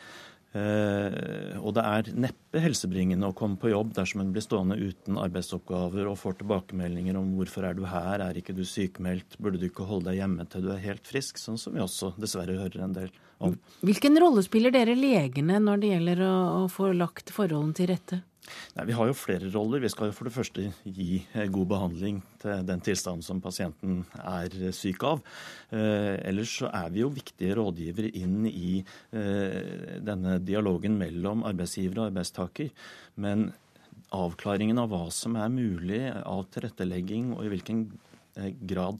Eh, og det er neppe helsebringende å komme på jobb dersom en blir stående uten arbeidsoppgaver og får tilbakemeldinger om hvorfor er du her, er ikke du sykemeldt, burde du ikke holde deg hjemme til du er helt frisk, sånn som vi også dessverre hører en del om. Hvilken rolle spiller dere legene når det gjelder å, få lagt forholdene til rette? Nei, Vi har jo flere roller. Vi skal jo for det første gi eh, god behandling til den tilstanden som pasienten er eh, syk av. Eh, ellers så er vi jo viktige rådgivere inn i eh, denne dialogen mellom arbeidsgiver og arbeidstaker. Men avklaringen av hva som er mulig av tilrettelegging og i hvilken Eh, grad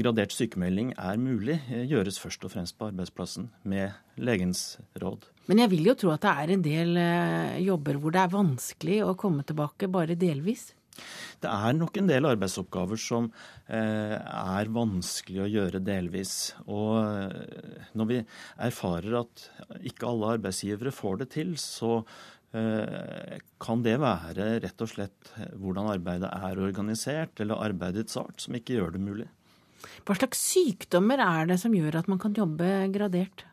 gradert sykemelding er mulig, gjøres først og fremst på arbeidsplassen med legens råd. Men jeg vil jo tro at det er en del jobber hvor det er vanskelig å komme tilbake bare delvis? Det er nok en del arbeidsoppgaver som er vanskelig å gjøre delvis. Og når vi erfarer at ikke alle arbeidsgivere får det til, så Eh, kan det være rett og slett hvordan arbeidet er organisert, eller arbeidets art, som ikke gjør det mulig? Hva slags sykdommer er det som gjør at man kan jobbe gradert?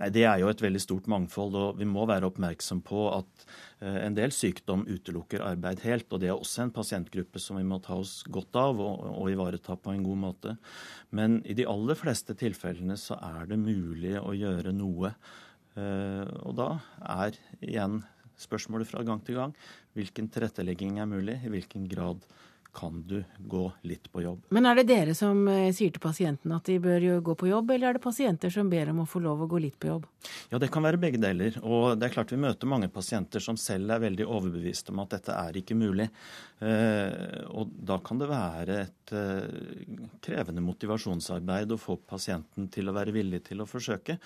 Nei, Det er jo et veldig stort mangfold, og vi må være oppmerksom på at eh, en del sykdom utelukker arbeid helt. og Det er også en pasientgruppe som vi må ta oss godt av og, og ivareta på en god måte. Men i de aller fleste tilfellene så er det mulig å gjøre noe. Eh, og da er igjen spørsmålet fra gang til gang hvilken tilrettelegging er mulig, i hvilken grad kan du gå litt på jobb. Men er det dere som eh, sier til pasienten at de bør gå på jobb, eller er det pasienter som ber om å få lov å gå litt på jobb? Ja, det kan være begge deler. Og det er klart vi møter mange pasienter som selv er veldig overbevist om at dette er ikke mulig. Eh, og da kan det være et eh, krevende motivasjonsarbeid å få pasienten til å være villig til å forsøke.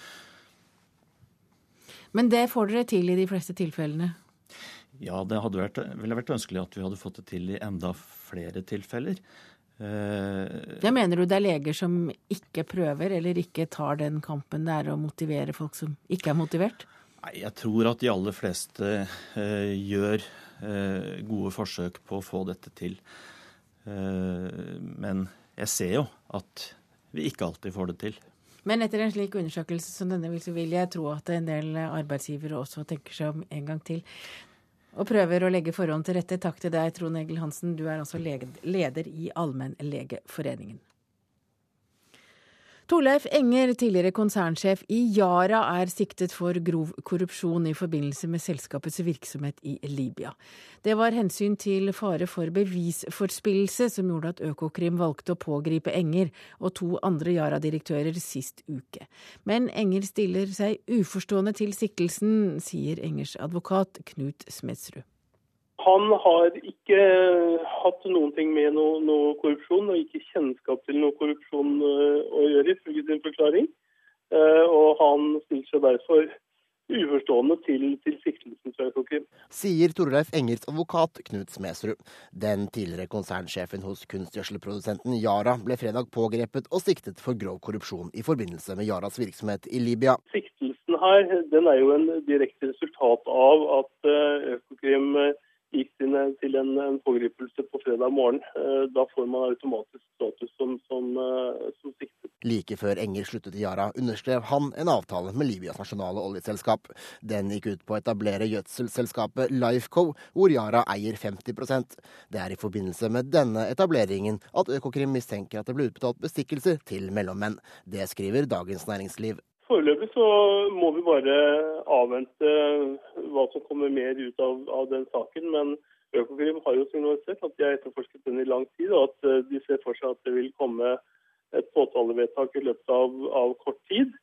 Men det får dere til i de fleste tilfellene? Ja, det hadde vært, ville vært ønskelig at vi hadde fått det til i enda flere tilfeller. Eh, ja, mener du det er leger som ikke prøver, eller ikke tar den kampen det er å motivere folk som ikke er motivert? Nei, jeg tror at de aller fleste eh, gjør eh, gode forsøk på å få dette til. Eh, men jeg ser jo at vi ikke alltid får det til. Men etter en slik undersøkelse som denne vil jeg tro at en del arbeidsgivere også tenker seg om en gang til og prøver å legge forholdene til rette. Takk til deg, Trond Egil Hansen. Du er altså leder i Allmennlegeforeningen. Torleif Enger, tidligere konsernsjef i Yara, er siktet for grov korrupsjon i forbindelse med selskapets virksomhet i Libya. Det var hensyn til fare for bevisforspillelse som gjorde at Økokrim valgte å pågripe Enger og to andre Yara-direktører sist uke. Men Enger stiller seg uforstående til siktelsen, sier Engers advokat Knut Smedsrud. Han har ikke hatt noen ting med noe, noe, korrupsjon og ikke kjennskap til noe korrupsjon uh, å gjøre, ifølge sin forklaring. Uh, og han stiller seg derfor uforstående til, til siktelsen fra Økokrim. Sier Torleif Engers advokat Knut Smedsrud. Den tidligere konsernsjefen hos kunstgjødselprodusenten Yara ble fredag pågrepet og siktet for grov korrupsjon i forbindelse med Yaras virksomhet i Libya. Siktelsen her den er jo en direkte resultat av at uh, Økokrim gikk til en, en, pågripelse på fredag morgen. Eh, da får man automatisk status som, som, eh, som siktet. Like før Enger sluttet i Yara, underskrev han en avtale med Libyas nasjonale oljeselskap. Den gikk ut på å etablere gjødselselskapet Lifeco, hvor Yara eier 50% Det er i forbindelse med denne etableringen at Økokrim mistenker at det ble utbetalt bestikkelser til mellommenn. Det skriver Dagens Næringsliv. Foreløpig så må vi bare avvente hva som kommer mer ut av, av den saken. Men Økokrim har jo signalisert at de har etterforsket den i lang tid, og at eh, de ser for seg at det vil komme et påtalevedtak i løpet av, av kort tid.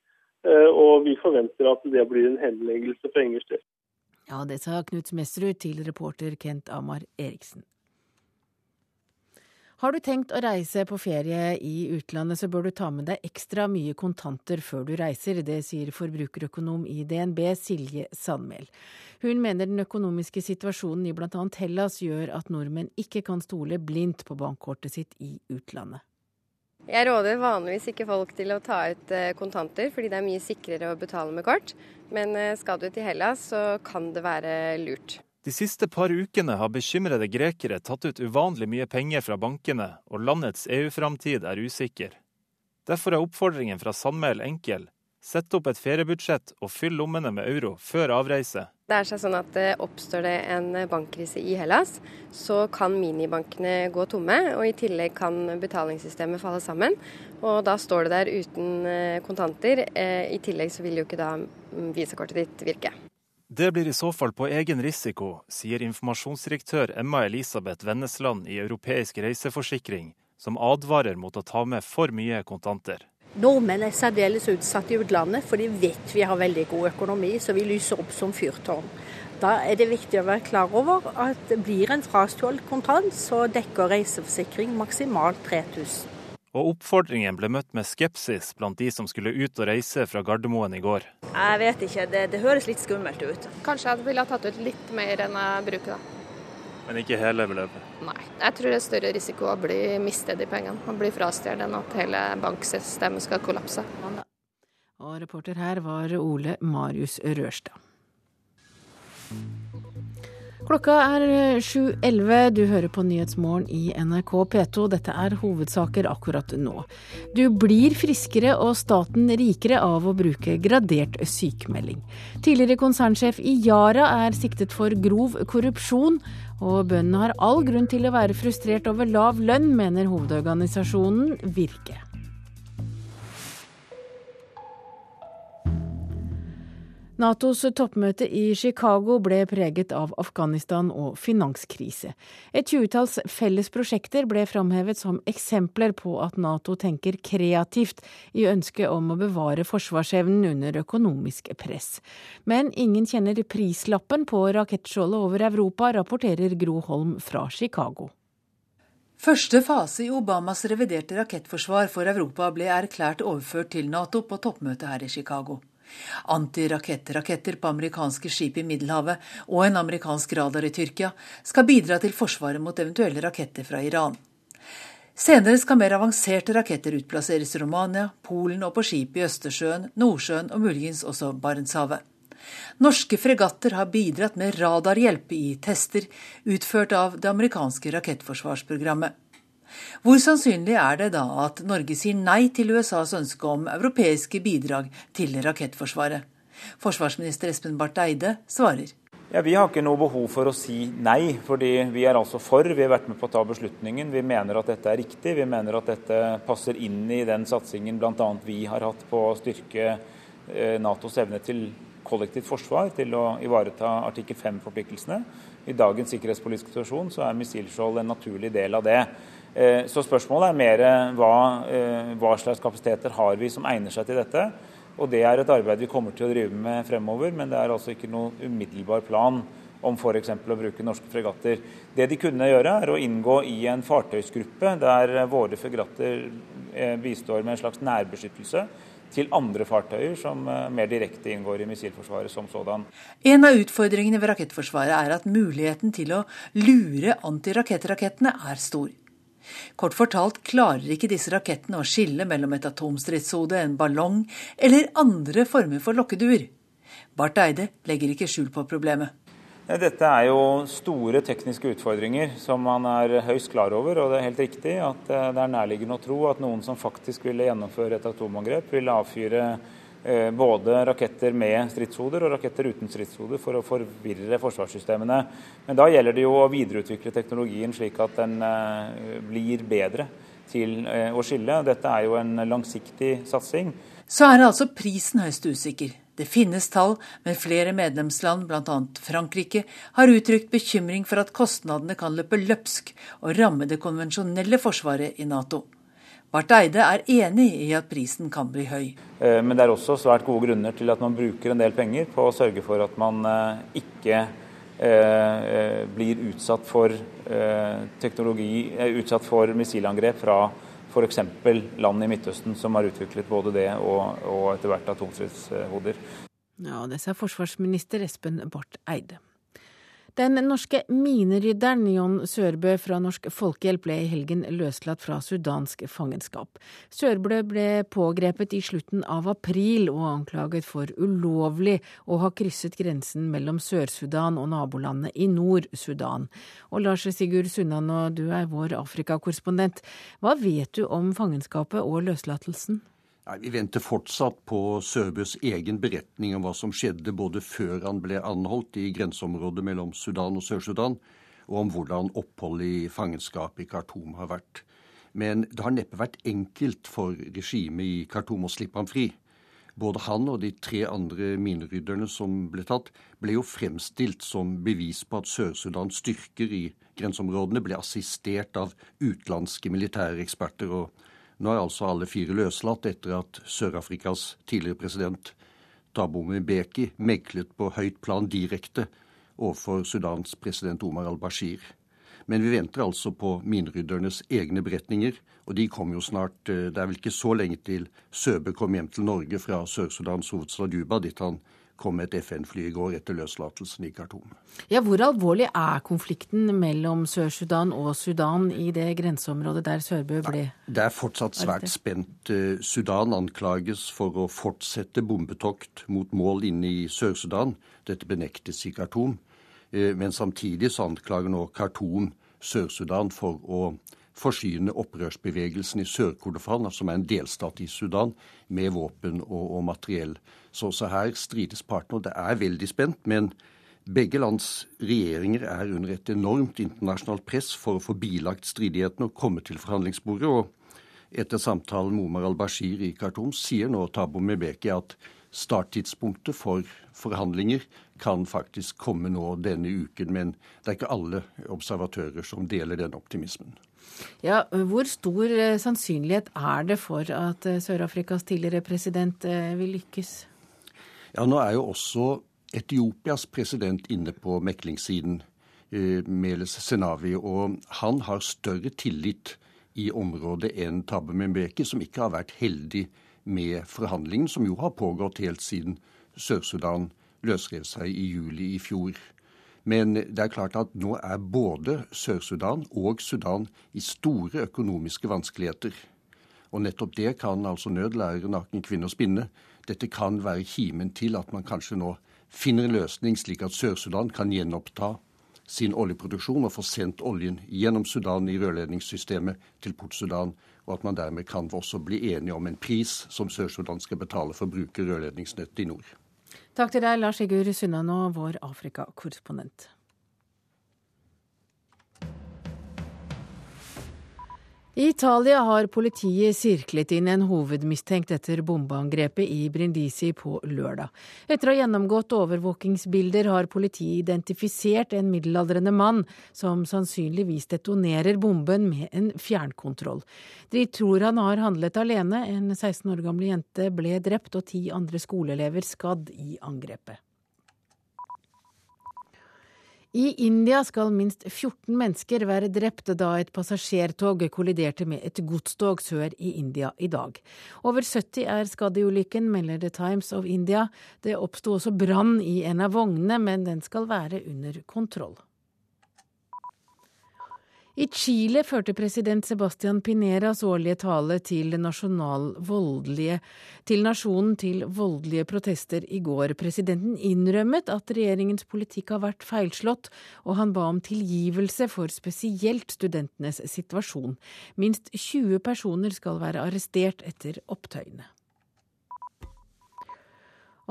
Eh, og vi forventer at det blir en henleggelse for Ingerstedt. Ja, det sa Knut Smedsrud til reporter Kent Amar Eriksen. Har du tenkt å reise på ferie i utlandet, så bør du ta med deg ekstra mye kontanter før du reiser. Det sier forbrukerøkonom i DNB, Silje Sandmæl. Hun mener den økonomiske situasjonen i bl.a. Hellas gjør at nordmenn ikke kan stole blindt på bankkortet sitt i utlandet. Jeg råder vanligvis ikke folk til å ta ut eh, kontanter, fordi det er mye sikrere å betale med kort. Men eh, skal du til Hellas, så kan det være lurt. De siste par ukene har bekymrede grekere tatt ut uvanlig mye penger fra bankene, og landets EU-framtid er usikker. Derfor er oppfordringen fra Sandmæl enkel. Sett opp et feriebudsjett og fyll lommene med euro før avreise. Det er sånn at det Oppstår det en bankkrise i Hellas, så kan minibankene gå tomme. og I tillegg kan betalingssystemet falle sammen. og Da står du der uten eh, kontanter. Eh, I tillegg så vil jo ikke da mm, visakortet ditt virke. Det blir i så fall på egen risiko, sier informasjonsdirektør Emma Elisabeth Vennesland i Europeisk reiseforsikring, som advarer mot å ta med for mye kontanter. Nordmenn er særdeles utsatt i utlandet, for de vet vi har veldig god økonomi, så vi lyser opp som fyrtårn. Da er det viktig å være klar over at blir en frastjålet kontant, så dekker reiseforsikring maksimalt 3000 og oppfordringen ble møtt med skepsis blant de som skulle ut og reise fra Gardermoen i går. Jeg vet ikke, det, det høres litt skummelt ut. Kanskje jeg ville ha tatt ut litt mer enn jeg bruker, da. Men ikke hele beløpet? Nei. Jeg tror det er større risiko å bli mistet de pengene Å bli frastjålet enn at hele banksystemet skal kollapse. Og reporter her var Ole Marius Rørstad. Klokka er 7.11. Eh, du hører på Nyhetsmorgen i NRK P2. Dette er hovedsaker akkurat nå. Du blir friskere og staten rikere av å bruke gradert sykemelding. Tidligere konsernsjef i Yara er siktet for grov korrupsjon. Og bøndene har all grunn til å være frustrert over lav lønn, mener hovedorganisasjonen Virke. Natos toppmøte i Chicago ble preget av Afghanistan og finanskrise. Et tjuetalls felles prosjekter ble framhevet som eksempler på at Nato tenker kreativt i ønsket om å bevare forsvarsevnen under økonomisk press. Men ingen kjenner prislappen på rakettskjoldet over Europa, rapporterer Gro Holm fra Chicago. Første fase i Obamas reviderte rakettforsvar for Europa ble erklært overført til Nato på toppmøtet her i Chicago. Antirakettraketter på amerikanske skip i Middelhavet og en amerikansk radar i Tyrkia skal bidra til forsvaret mot eventuelle raketter fra Iran. Senere skal mer avanserte raketter utplasseres i Romania, Polen og på skip i Østersjøen, Nordsjøen og muligens også Barentshavet. Norske fregatter har bidratt med radarhjelp i tester utført av det amerikanske rakettforsvarsprogrammet. Hvor sannsynlig er det da at Norge sier nei til USAs ønske om europeiske bidrag til rakettforsvaret? Forsvarsminister Espen Barth Eide svarer. Ja, vi har ikke noe behov for å si nei, fordi vi er altså for. Vi har vært med på å ta beslutningen. Vi mener at dette er riktig. Vi mener at dette passer inn i den satsingen bl.a. vi har hatt på å styrke eh, Natos evne til kollektivt forsvar, til å ivareta artikkel 5-forpliktelsene. I dagens sikkerhetspolitiske situasjon så er missilskjold en naturlig del av det. Eh, så spørsmålet er mer hva, eh, hva slags kapasiteter har vi som egner seg til dette. Og Det er et arbeid vi kommer til å drive med fremover, men det er altså ikke noen umiddelbar plan om f.eks. å bruke norske fregatter. Det de kunne gjøre, er å inngå i en fartøysgruppe der våre fregatter eh, bistår med en slags nærbeskyttelse til andre fartøyer som mer direkte inngår i missilforsvaret som sådan. En av utfordringene ved rakettforsvaret er at muligheten til å lure antirakettrakettene er stor. Kort fortalt klarer ikke disse rakettene å skille mellom et atomstridshode, en ballong eller andre former for lokkeduer. Barth Eide legger ikke skjul på problemet. Dette er jo store tekniske utfordringer som man er høyst klar over. Og det er helt riktig at eh, det er nærliggende å tro at noen som faktisk ville gjennomføre et atomangrep, ville avfyre både raketter med stridshoder og raketter uten stridshoder for å forvirre forsvarssystemene. Men da gjelder det jo å videreutvikle teknologien slik at den eh, blir bedre til eh, å skille. Dette er jo en langsiktig satsing. Så er altså prisen høyst usikker. Det finnes tall, men flere medlemsland, bl.a. Frankrike, har uttrykt bekymring for at kostnadene kan løpe løpsk og ramme det konvensjonelle forsvaret i Nato. Barth Eide er enig i at prisen kan bli høy. Eh, men det er også svært gode grunner til at man bruker en del penger på å sørge for at man eh, ikke eh, blir utsatt for teknologi, utsatt for missilangrep fra f.eks. land i Midtøsten som har utviklet både det og, og etter hvert atomstridshoder. Ja, det sa forsvarsminister Espen Barth Eide. Den norske minerydderen John Sørbø fra Norsk Folkehjelp ble i helgen løslatt fra sudansk fangenskap. Sørbø ble pågrepet i slutten av april og anklaget for ulovlig å ha krysset grensen mellom Sør-Sudan og nabolandet i Nord-Sudan. Og Lars Sigurd Sunnan, du er vår Afrikakorrespondent. Hva vet du om fangenskapet og løslatelsen? Nei, Vi venter fortsatt på Sørbøs egen beretning om hva som skjedde både før han ble anholdt i grenseområdet mellom Sudan og Sør-Sudan, og om hvordan oppholdet i fangenskap i Khartoum har vært. Men det har neppe vært enkelt for regimet i Khartoum å slippe ham fri. Både han og de tre andre minerydderne som ble tatt, ble jo fremstilt som bevis på at Sør-Sudans styrker i grenseområdene ble assistert av utenlandske militære eksperter. og nå er altså alle fire løslatt etter at Sør-Afrikas tidligere president Thabo Mbeki meklet på høyt plan direkte overfor Sudans president Omar al-Bashir. Men vi venter altså på mineryddernes egne beretninger, og de kommer jo snart. Eh, det er vel ikke så lenge til Søbe kom hjem til Norge fra Sør-Sudans hovedstad Juba, dit han kom et FN-fly i går etter løslatelsen i Khartoum. Ja, hvor alvorlig er konflikten mellom Sør-Sudan og Sudan i det grenseområdet der Sørbø ble Det er fortsatt svært spent. Eh, Sudan anklages for å fortsette bombetokt mot mål inne i Sør-Sudan. Dette benektes i Khartoum. Eh, men samtidig så anklager nå Khartoum Sør-Sudan for å forsyne opprørsbevegelsen i Sør-Kordofan, som er en delstat i Sudan, med våpen og, og materiell. Så også her strides partene. og Det er veldig spent. Men begge lands regjeringer er under et enormt internasjonalt press for å få bilagt stridighetene og komme til forhandlingsbordet. og etter samtalen med Omar al-Bashir i Khartoum sier nå Tabo Mebeki at starttidspunktet for forhandlinger kan faktisk komme nå denne uken, men det er ikke alle observatører som deler den optimismen. Ja, Hvor stor eh, sannsynlighet er det for at eh, Sør-Afrikas tidligere president eh, vil lykkes? Ja, Nå er jo også Etiopias president inne på meklingssiden, Meles Senavi, og han har større tillit i området enn Tabe Mbeki, som ikke har vært heldig med forhandlingen, som jo har pågått helt siden Sør-Sudan løsrev seg i juli i fjor. Men det er klart at nå er både Sør-Sudan og Sudan i store økonomiske vanskeligheter. Og nettopp det kan altså nød lære naken kvinne å spinne. Dette kan være kimen til at man kanskje nå finner en løsning slik at Sør-Sudan kan gjenoppta sin oljeproduksjon og få sendt oljen gjennom Sudan i rørledningssystemet til Port-Sudan, og at man dermed kan også bli enige om en pris som Sør-Sudan skal betale for å bruke rørledningsnettet i nord. Takk til deg, Lars Sigurd og vår Afrika-korrespondent. I Italia har politiet sirklet inn en hovedmistenkt etter bombeangrepet i Brindisi på lørdag. Etter å ha gjennomgått overvåkingsbilder har politiet identifisert en middelaldrende mann som sannsynligvis detonerer bomben med en fjernkontroll. De tror han har handlet alene. En 16 år gammel jente ble drept og ti andre skoleelever skadd i angrepet. I India skal minst 14 mennesker være drept da et passasjertog kolliderte med et godstog sør i India i dag. Over 70 er skadd i ulykken, melder The Times of India. Det oppsto også brann i en av vognene, men den skal være under kontroll. I Chile førte president Sebastian Pineras årlige tale til, til nasjonen til voldelige protester i går. Presidenten innrømmet at regjeringens politikk har vært feilslått, og han ba om tilgivelse for spesielt studentenes situasjon. Minst 20 personer skal være arrestert etter opptøyene.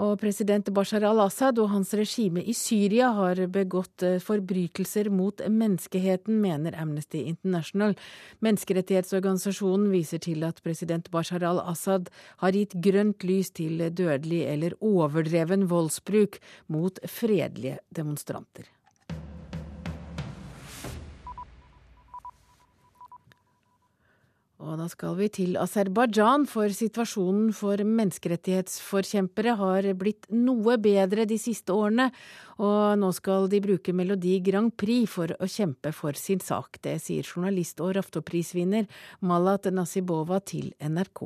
Og president Bashar al-Assad og hans regime i Syria har begått eh, forbrytelser mot menneskeheten, mener Amnesty International. Menneskerettighetsorganisasjonen viser til at president Bashar al-Assad har gitt grønt lys til dødelig eller overdreven voldsbruk mot fredelige demonstranter. Og da skal vi til Aserbajdsjan, for situasjonen for menneskerettighetsforkjempere har blitt noe bedre de siste årene, og nå skal de bruke Melodi Grand Prix for å kjempe for sin sak. Det sier journalist og Raftoprisvinner Malat Nasibova til NRK.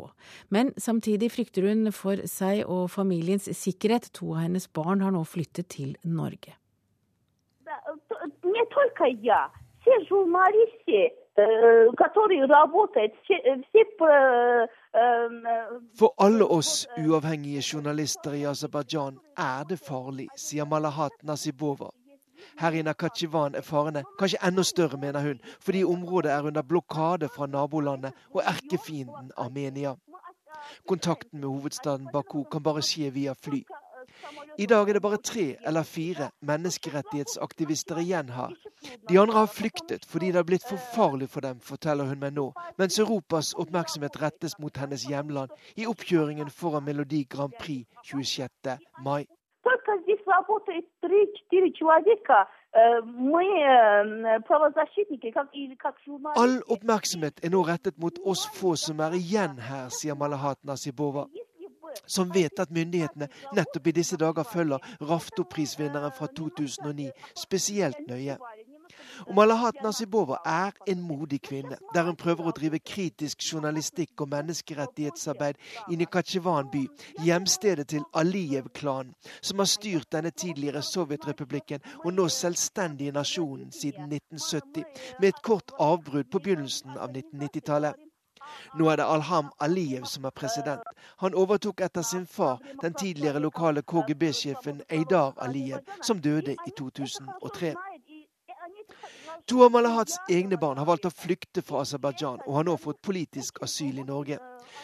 Men samtidig frykter hun for seg og familiens sikkerhet. To av hennes barn har nå flyttet til Norge. Jeg tolker ja все журналисты Э, For alle oss uavhengige journalister i Aserbajdsjan er det farlig, sier Malahat Nasibova. Her i Nakachivan er farene kanskje enda større, mener hun, fordi området er under blokade fra nabolandet og erkefienden Armenia. Kontakten med hovedstaden Baku kan bare skje via fly. I dag er det bare tre eller fire menneskerettighetsaktivister igjen her. De andre har flyktet fordi det har blitt for farlig for dem, forteller hun meg nå, mens Europas oppmerksomhet rettes mot hennes hjemland i oppkjøringen foran Melodi Grand Prix 26. mai. All oppmerksomhet er nå rettet mot oss få som er igjen her, sier Malahat Nasibova som vet at myndighetene nettopp i disse dager følger Raftoprisvinneren fra 2009 spesielt nøye. Og Malahat Nasibova er en modig kvinne, der hun prøver å drive kritisk journalistikk og menneskerettighetsarbeid i Nikatsjevan by, hjemstedet til Aliyev-klanen, som har styrt denne tidligere Sovjetrepublikken og nå selvstendige nasjonen siden 1970, med et kort avbrudd på begynnelsen av 1990-tallet. Nå er det Alham Aliyev som er president. Han overtok etter sin far, den tidligere lokale KGB-sjefen Eidar Aliyev, som døde i 2003. To av Malahats egne barn har valgt å flykte fra Aserbajdsjan og har nå fått politisk asyl i Norge.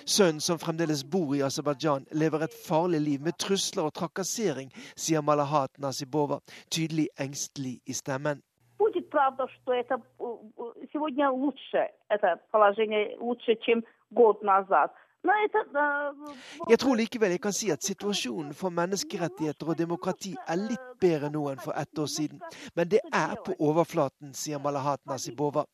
Sønnen, som fremdeles bor i Aserbajdsjan, lever et farlig liv med trusler og trakassering, sier Malahat Nasibova, tydelig engstelig i stemmen правда, что это сегодня лучше, это положение лучше, чем год назад. Jeg tror likevel jeg kan si at situasjonen for menneskerettigheter og demokrati er litt bedre nå enn for ett år siden. Men det er på overflaten, sier Malahat Nasibova.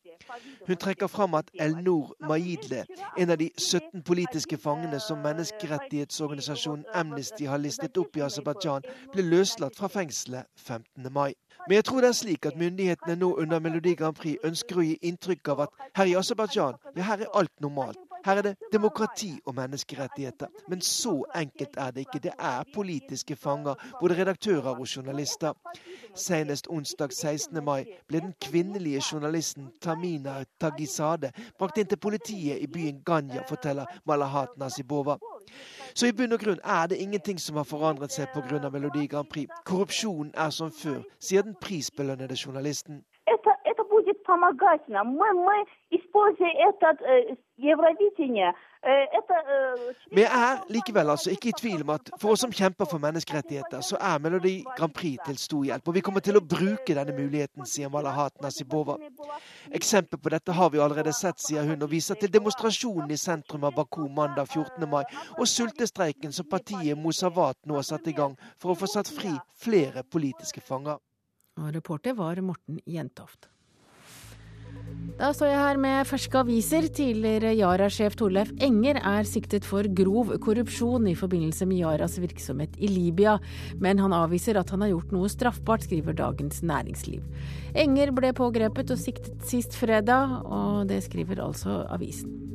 Hun trekker fram at Elnor Maidle, en av de 17 politiske fangene som menneskerettighetsorganisasjonen Amnesty har listet opp i Aserbajdsjan, ble løslatt fra fengselet 15. mai. Men jeg tror det er slik at myndighetene nå under Melodi Grand Prix ønsker å gi inntrykk av at her i Aserbajdsjan, ja her er alt normalt. Her er det demokrati og menneskerettigheter. Men så enkelt er det ikke. Det er politiske fanger, både redaktører og journalister. Senest onsdag 16. mai ble den kvinnelige journalisten Tamina Tagisade brakt inn til politiet i byen Ganya, forteller Malahat Nasibova. Så i bunn og grunn er det ingenting som har forandret seg pga. Melodi Grand Prix. Korrupsjonen er som før, sier den prisbelønnede journalisten помогать нам. Мы, мы используя это э, Евровидение, э, это э, Vi er likevel altså ikke i tvil om at for oss som kjemper for menneskerettigheter, så er Melodi Grand Prix til stor hjelp. Og vi kommer til å bruke denne muligheten, sier Malahat Nasibova. Eksempel på dette har vi allerede sett, sier hun, og viser til demonstrasjonen i sentrum av Baku mandag 14. mai, og sultestreiken som partiet Mosavat nå har satt i gang for å få satt fri flere politiske fanger. Og reporter var Morten Jentoft. Da står jeg her med ferske aviser. Tidligere Yara-sjef Torleif Enger er siktet for grov korrupsjon i forbindelse med Yaras virksomhet i Libya, men han avviser at han har gjort noe straffbart, skriver Dagens Næringsliv. Enger ble pågrepet og siktet sist fredag, og det skriver altså avisen.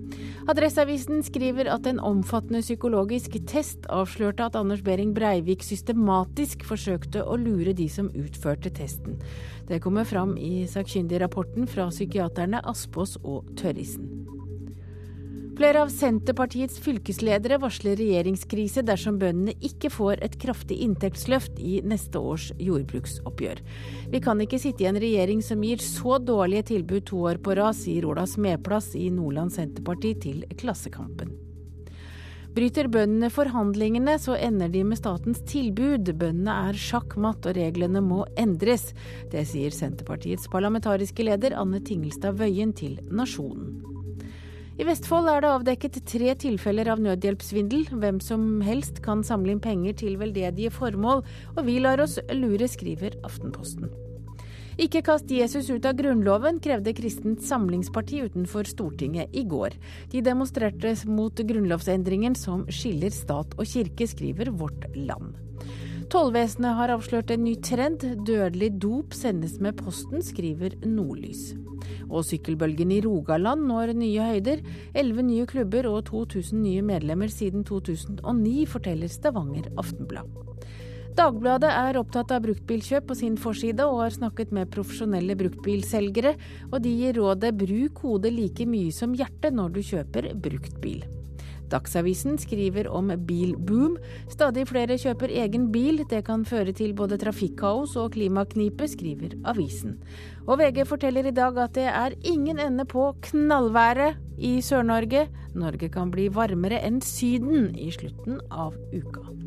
Adresseavisen skriver at en omfattende psykologisk test avslørte at Anders Behring Breivik systematisk forsøkte å lure de som utførte testen. Det kommer fram i sakkyndigrapporten fra psykiaterne Aspås og Tørrisen. Flere av Senterpartiets fylkesledere varsler regjeringskrise dersom bøndene ikke får et kraftig inntektsløft i neste års jordbruksoppgjør. Vi kan ikke sitte i en regjering som gir så dårlige tilbud to år på rad, sier Ola Smeplass i Nordland Senterparti til Klassekampen. Bryter bøndene forhandlingene, så ender de med statens tilbud. Bøndene er sjakkmatt og reglene må endres. Det sier Senterpartiets parlamentariske leder Anne Tingelstad Wøien til Nasjonen. I Vestfold er det avdekket tre tilfeller av nødhjelpssvindel. Hvem som helst kan samle inn penger til veldedige formål, og vi lar oss lure, skriver Aftenposten. Ikke kast Jesus ut av Grunnloven, krevde Kristent Samlingsparti utenfor Stortinget i går. De demonstrerte mot grunnlovsendringen som skiller stat og kirke, skriver Vårt Land. Tollvesenet har avslørt en ny trend. Dødelig dop sendes med posten, skriver Nordlys. Og sykkelbølgen i Rogaland når nye høyder. Elleve nye klubber og 2000 nye medlemmer siden 2009, forteller Stavanger Aftenblad. Dagbladet er opptatt av bruktbilkjøp på sin forside, og har snakket med profesjonelle bruktbilselgere, og de gir rådet bruk hodet like mye som hjertet når du kjøper bruktbil. Dagsavisen skriver om bilboom. Stadig flere kjøper egen bil. Det kan føre til både trafikkaos og klimaknipe, skriver avisen. Og VG forteller i dag at det er ingen ende på knallværet i Sør-Norge. Norge kan bli varmere enn Syden i slutten av uka.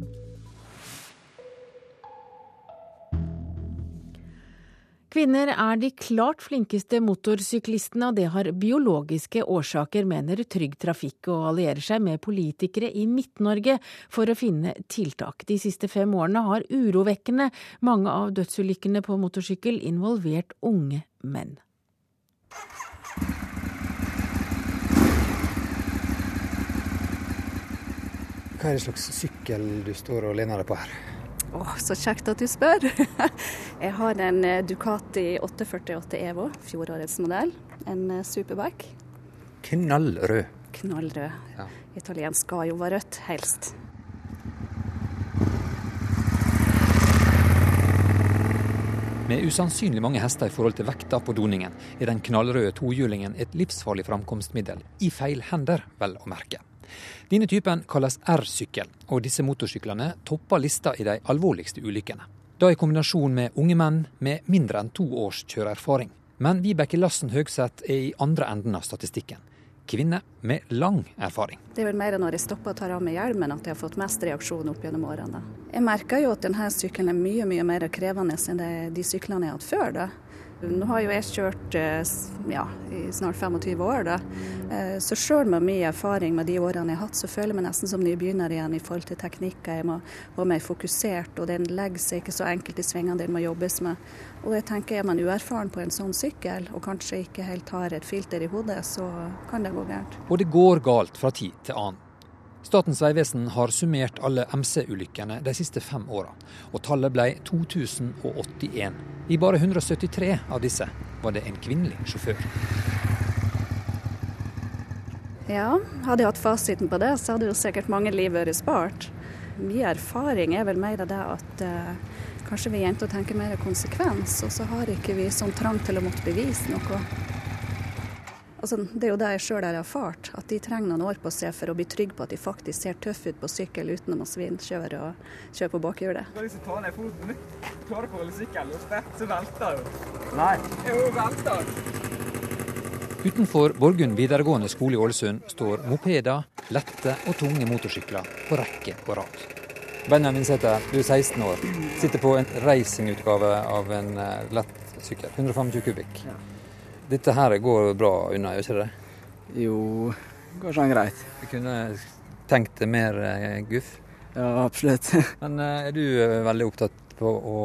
Kvinner er de klart flinkeste motorsyklistene, og det har biologiske årsaker, mener Trygg Trafikk, og allierer seg med politikere i Midt-Norge for å finne tiltak. De siste fem årene har urovekkende mange av dødsulykkene på motorsykkel involvert unge menn. Hva er det slags sykkel du står og lener deg på her? Oh, så kjekt at du spør. [LAUGHS] Jeg har en eh, Ducati 848 Evo, fjorårets modell. En eh, superbike. Knallrød. Knallrød. Ja. Italiensk skal jo være rødt, helst. Med usannsynlig mange hester i forhold til vekta på doningen, er den knallrøde tohjulingen et livsfarlig framkomstmiddel. I feil hender, vel å merke. Denne typen kalles R-sykkel, og disse motorsyklene topper lista i de alvorligste ulykkene. Da i kombinasjon med unge menn med mindre enn to års kjøreerfaring. Men Vibeke Lassen Høgseth er i andre enden av statistikken. Kvinne med lang erfaring. Det er vel mer når jeg stopper og tar av meg hjelmen at jeg har fått mest reaksjon opp gjennom årene. Jeg merker jo at denne sykkelen er mye mye mer krevende enn de syklene jeg har hatt før. da. Nå har jo jeg kjørt eh, ja, i snart 25 år, da. Eh, så sjøl med mye erfaring med de årene jeg har hatt, så føler jeg meg nesten som nybegynner igjen i forhold til teknikker. Jeg må være mer fokusert, og den legger seg ikke så enkelt i svingene, den må jobbes med. Og jeg tenker Er man uerfaren på en sånn sykkel, og kanskje ikke helt har et filter i hodet, så kan det gå gærent. Og det går galt fra tid til annen. Statens vegvesen har summert alle MC-ulykkene de siste fem åra, og tallet ble 2081. I bare 173 av disse var det en kvinnelig sjåfør. Ja, hadde jeg hatt fasiten på det, så hadde jo sikkert mange liv vært spart. Mye erfaring er vel mer av det at eh, kanskje vi jenter tenker mer konsekvens, og så har ikke vi sånn trang til å måtte bevise noe. Altså, det er jo det jeg sjøl har erfart, at de trenger noen år på seg for å bli trygg på at de faktisk ser tøffe ut på sykkel uten å svinkjøre og kjøre på bakhjulet. Hvis du tar ned foten, klarer på sykkelen, så velter du. Nei. Jo, velter. Utenfor Borgund videregående skole i Ålesund står mopeder, lette og tunge motorsykler på rekke og rad. Benjamin Sæther, du er 16 år. Sitter på en racingutgave av en eh, lett sykkel. 125 kubikk. Ja. Dette her går bra unna, gjør ikke det? Jo, går sånn greit. Du kunne tenkt deg mer eh, guff? Ja, absolutt. [LAUGHS] Men eh, er du eh, veldig opptatt på å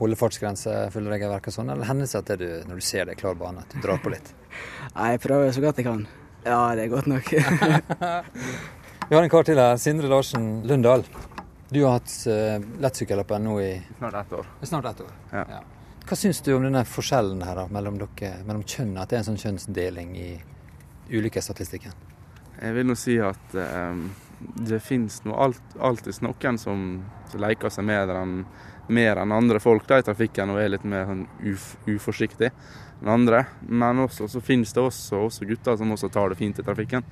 holde fartsgrense, følge regelverket og sånn, eller hender det seg at du, når du ser det i klar bane, at du drar på litt? [LAUGHS] Nei, jeg prøver så godt jeg kan. Ja, det er godt nok. [LAUGHS] Vi har en kar til her, Sindre Larsen Lundahl. Du har hatt uh, lettsykkellappen nå i Snart ett år. Snart ett år. Ja. ja. Hva syns du om denne forskjellen her mellom, dere, mellom kjønn, at det er en sånn kjønnsdeling i ulykkesstatistikken? Jeg vil nå si at eh, det alt, alltid noen som, som leker seg med den mer enn andre folk da, i trafikken og er litt mer sånn uf, uforsiktig enn andre. Men også så finnes det også, også, gutter som også tar det fint i trafikken.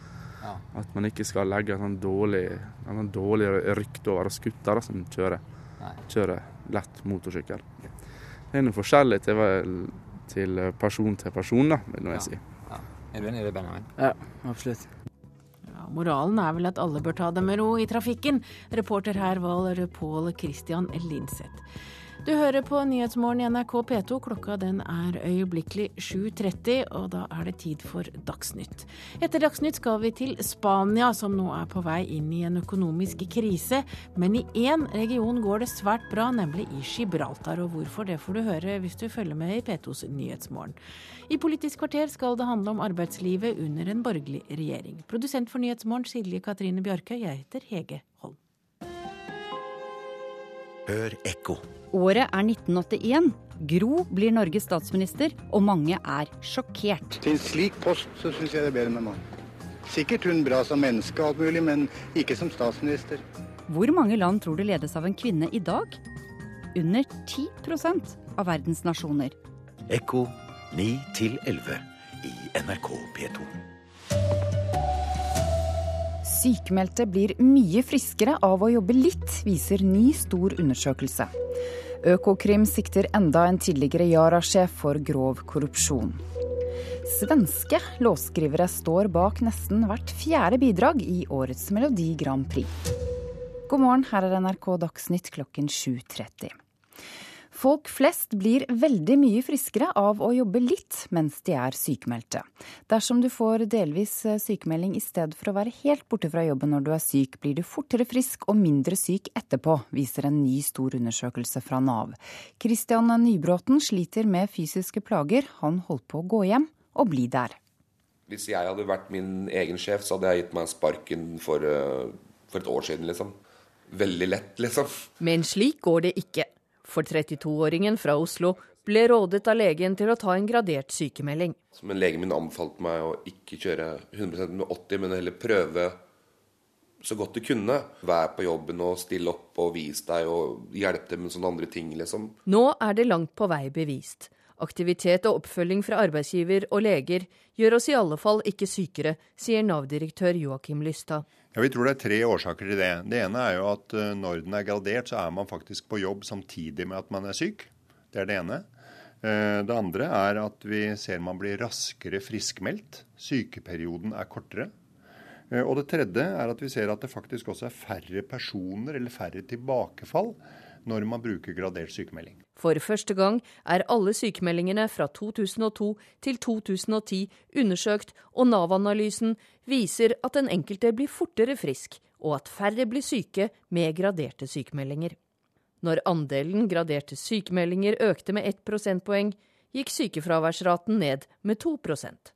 Ja. At man ikke skal legge sånn dårlig, sånn dårlig rykte over oss gutter som kjører, kjører lett motorsykkel. Det er noe forskjellig til, til, person til person, da, vil jeg si. Ja. Er du enig i det, Benjamin? Ja, absolutt. Ja, moralen er vel at alle bør ta det med ro i trafikken. Reporter her var Pål Christian Linseth. Du hører på Nyhetsmorgen i NRK P2. Klokka den er øyeblikkelig 7.30, og da er det tid for Dagsnytt. Etter Dagsnytt skal vi til Spania, som nå er på vei inn i en økonomisk krise. Men i én region går det svært bra, nemlig i Gibraltar. Og hvorfor, det får du høre hvis du følger med i P2s Nyhetsmorgen. I Politisk kvarter skal det handle om arbeidslivet under en borgerlig regjering. Produsent for Nyhetsmorgen Silje Katrine Bjarkøy, jeg heter Hege. Hør ekko. Året er 1981. Gro blir Norges statsminister, og mange er sjokkert. Til en slik post så syns jeg det er bedre med mann. Sikkert hun bra som menneske og alt mulig, men ikke som statsminister. Hvor mange land tror du ledes av en kvinne i dag? Under 10% av verdens nasjoner. Ekko 9 11 i NRK P2. Sykmeldte blir mye friskere av å jobbe litt, viser ny stor undersøkelse. Økokrim sikter enda en tidligere Yara-sjef for grov korrupsjon. Svenske låtskrivere står bak nesten hvert fjerde bidrag i årets Melodi Grand Prix. God morgen, her er NRK Dagsnytt klokken 7.30. Folk flest blir veldig mye friskere av å jobbe litt mens de er sykemeldte. Dersom du får delvis eh, sykemelding i stedet for å være helt borte fra jobben når du er syk, blir du fortere frisk og mindre syk etterpå, viser en ny stor undersøkelse fra Nav. Christian Nybråten sliter med fysiske plager. Han holdt på å gå hjem og bli der. Hvis jeg hadde vært min egen sjef, så hadde jeg gitt meg sparken for, eh, for et år siden, liksom. Veldig lett, liksom. Men slik går det ikke. For 32-åringen fra Oslo ble rådet av legen til å ta en gradert sykemelding. Men legen min anbefalte meg å ikke kjøre 100 med 80, men heller prøve så godt du kunne. Vær på jobben og still opp og vis deg og hjelp dem med sånne andre ting, liksom. Nå er det langt på vei bevist. Aktivitet og oppfølging fra arbeidsgiver og leger gjør oss i alle fall ikke sykere, sier Nav-direktør Joakim Lystad. Ja, Vi tror det er tre årsaker til det. Det ene er jo at eh, når den er gradert, så er man faktisk på jobb samtidig med at man er syk. Det er det ene. Eh, det andre er at vi ser man blir raskere friskmeldt. Sykeperioden er kortere. Eh, og det tredje er at vi ser at det faktisk også er færre personer eller færre tilbakefall når man bruker gradert sykemelding. For første gang er alle sykemeldingene fra 2002 til 2010 undersøkt, og Nav-analysen viser at den enkelte blir fortere frisk, og at færre blir syke med graderte sykemeldinger. Når andelen graderte sykemeldinger økte med ett prosentpoeng, gikk sykefraværsraten ned med to prosent.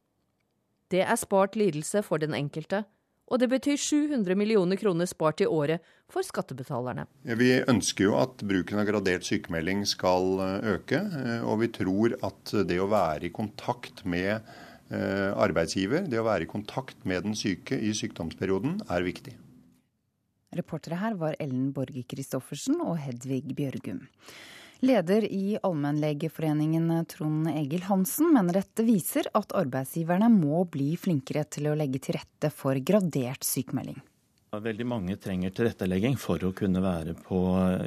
Det er spart lidelse for den enkelte, og det betyr 700 millioner kroner spart i året for skattebetalerne. Vi ønsker jo at bruken av gradert sykemelding skal eh, øke, eh, og vi tror at det å være i kontakt med eh, arbeidsgiver, det å være i kontakt med den syke i sykdomsperioden, er viktig. Reportere her var Ellen Borge Christoffersen og Hedvig Bjørgum. Leder i Allmennlegeforeningen Trond Egil Hansen mener dette viser at arbeidsgiverne må bli flinkere til å legge til rette for gradert sykemelding. Veldig mange trenger tilrettelegging for å kunne være på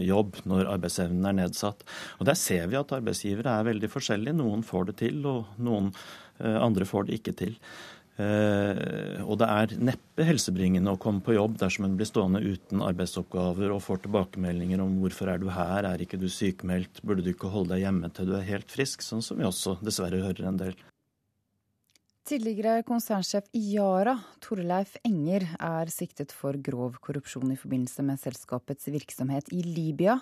jobb når arbeidsevnen er nedsatt. Og Der ser vi at arbeidsgivere er veldig forskjellige. Noen får det til, og noen eh, andre får det ikke til. Eh, og det er neppe helsebringende å komme på jobb dersom en blir stående uten arbeidsoppgaver og får tilbakemeldinger om hvorfor er du her, er ikke du sykemeldt, burde du ikke holde deg hjemme til du er helt frisk, sånn som vi også dessverre hører en del. Tidligere konsernsjef i Yara, Torleif Enger, er siktet for grov korrupsjon i forbindelse med selskapets virksomhet i Libya.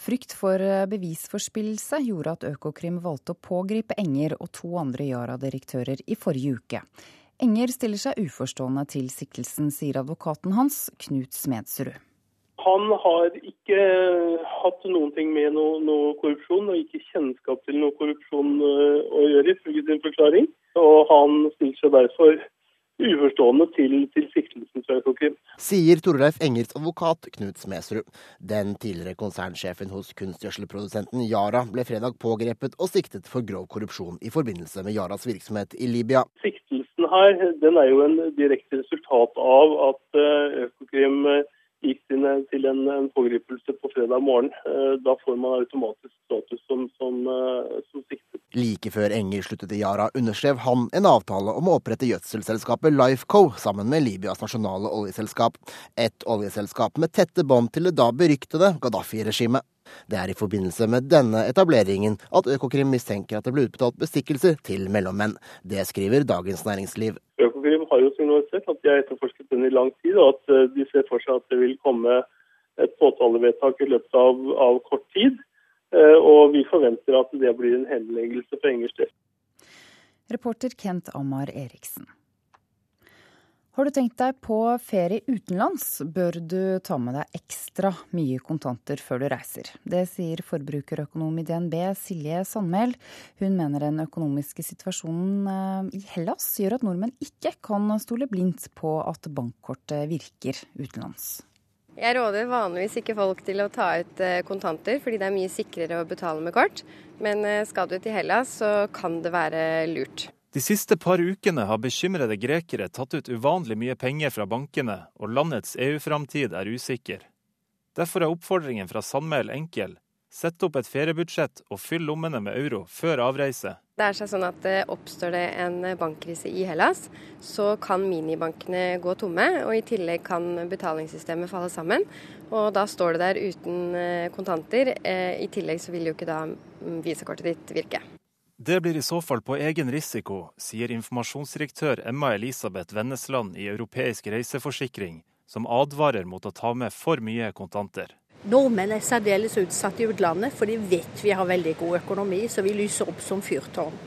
Frykt for bevisforspillelse gjorde at Økokrim valgte å pågripe Enger og to andre Yara-direktører i forrige uke. Enger stiller seg uforstående til siktelsen, sier advokaten hans, Knut Smedsrud. Han har ikke hatt noen ting med noe, noe, korrupsjon, og ikke kjennskap til noe korrupsjon eh, å gjøre, ifølge sin forklaring. Og han stiller seg derfor uforstående til, til siktelsen fra Økokrim. Sier Torleif Engers advokat Knut Smedsrud. Den tidligere konsernsjefen hos kunstgjødselprodusenten Yara ble fredag pågrepet og siktet for grov korrupsjon i forbindelse med Yaras virksomhet i Libya. Siktelsen her den er jo en direkte resultat av at Økokrim eh, gikk til en, en pågripelse på fredag morgen. Eh, da får man automatisk status som, som, som siktet. Like før Enger sluttet i Yara, underskrev han en avtale om å opprette gjødselselskapet Lifeco sammen med Libyas nasjonale oljeselskap. Et oljeselskap med tette bånd til det da beryktede Gaddafi-regimet. Det er i forbindelse med denne etableringen at Økokrim mistenker at det ble utbetalt bestikkelser til mellommenn. Det skriver Dagens Næringsliv. Økokrim har jo signalisert at de har etterforsket den i lang tid, og at eh, de ser for seg at det vil komme et påtalevedtak i løpet av, av kort tid. Eh, og vi forventer at det blir en henleggelse for Engers del. Reporter Kent Amar Eriksen. Har du tenkt deg på ferie utenlands, bør du ta med deg ekstra mye kontanter før du reiser. Det sier forbrukerøkonom i DNB Silje Sandmæl. Hun mener den økonomiske situasjonen eh, i Hellas gjør at nordmenn ikke kan stole blindt på at bankkortet virker utenlands. Jeg råder vanligvis ikke folk til å ta ut eh, kontanter, fordi det er mye sikrere å betale med kort. Men eh, skal du til Hellas, så kan det være lurt. De siste par ukene har bekymrede grekere tatt ut uvanlig mye penger fra bankene, og landets EU-framtid er usikker. Derfor er oppfordringen fra Sandmæl enkel. Sett opp et feriebudsjett og fyll lommene med euro før avreise. Det er sånn at eh, Oppstår det en bankkrise i Hellas, så kan minibankene gå tomme. og I tillegg kan betalingssystemet falle sammen. og Da står det der uten eh, kontanter. Eh, I tillegg så vil jo ikke da mm, visakortet ditt virke. Det blir i så fall på egen risiko, sier informasjonsdirektør Emma Elisabeth Vennesland i Europeisk reiseforsikring, som advarer mot å ta med for mye kontanter. Nordmenn er særdeles utsatt i utlandet, for de vet vi har veldig god økonomi, så vi lyser opp som fyrtårn.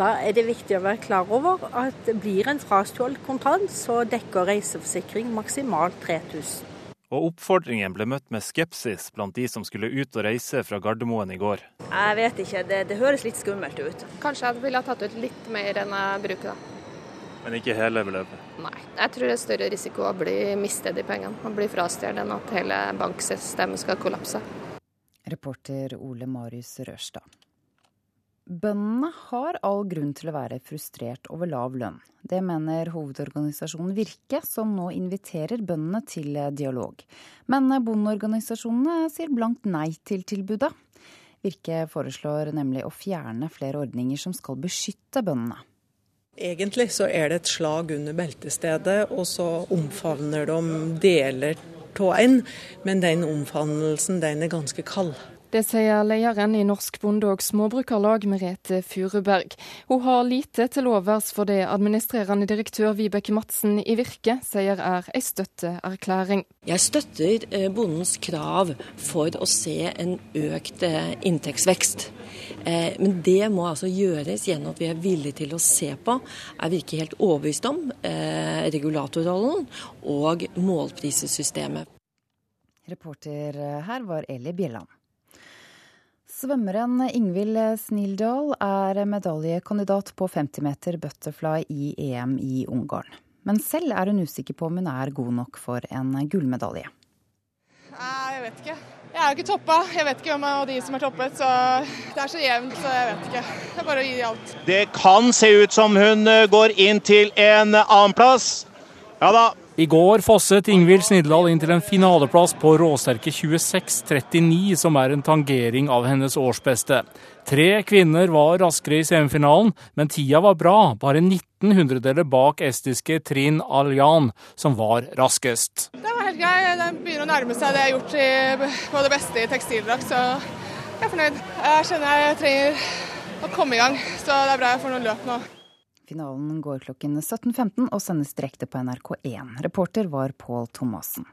Da er det viktig å være klar over at blir en frastjålet kontant, så dekker reiseforsikring maksimalt 3000 og oppfordringen ble møtt med skepsis blant de som skulle ut og reise fra Gardermoen i går. Jeg vet ikke, det, det høres litt skummelt ut. Kanskje jeg ville ha tatt ut litt mer enn jeg bruker, da. Men ikke hele beløpet? Nei. Jeg tror det er større risiko å bli mistet de pengene, å bli frastjålet, enn at hele banksystemet skal kollapse. Reporter Ole Marius Rørstad. Bøndene har all grunn til å være frustrert over lav lønn. Det mener hovedorganisasjonen Virke, som nå inviterer bøndene til dialog. Men bondeorganisasjonene sier blankt nei til tilbudet. Virke foreslår nemlig å fjerne flere ordninger som skal beskytte bøndene. Egentlig så er det et slag under beltestedet, og så omfavner de deler tåen, men den omfavnelsen den er ganske kald. Det sier lederen i Norsk Bonde- og Småbrukarlag, Merete Furuberg. Hun har lite til overs for det administrerende direktør Vibeke Madsen i Virke sier er ei støtteerklæring. Jeg støtter eh, bondens krav for å se en økt eh, inntektsvekst. Eh, men det må altså gjøres gjennom at vi er villige til å se på, er vi ikke helt overbevist om, regulatorrollen og målprisesystemet. Reporter her var Eli Bjelland. Svømmeren Ingvild Snildal er medaljekandidat på 50 meter butterfly i EM i Ungarn. Men selv er hun usikker på om hun er god nok for en gullmedalje. Jeg vet ikke. Jeg er jo ikke toppa. Jeg vet ikke hvem av de som er toppet. så Det er så jevnt, så jeg vet ikke. Det er bare å gi alt. Det kan se ut som hun går inn til en annenplass. Ja da, i går fosset Ingvild Sniddal inn til en finaleplass på råsterke 26.39, som er en tangering av hennes årsbeste. Tre kvinner var raskere i semifinalen, men tida var bra, bare 19 hundredeler bak estiske Trin Aljan, som var raskest. Det var helt grei. Det begynner å nærme seg det jeg har gjort i, på det beste i tekstildrakt, så jeg er fornøyd. Jeg kjenner jeg trenger å komme i gang, så det er bra jeg får noen løp nå. Finalen går klokken 17.15 og sendes direkte på NRK1. Reporter var Pål Thomassen.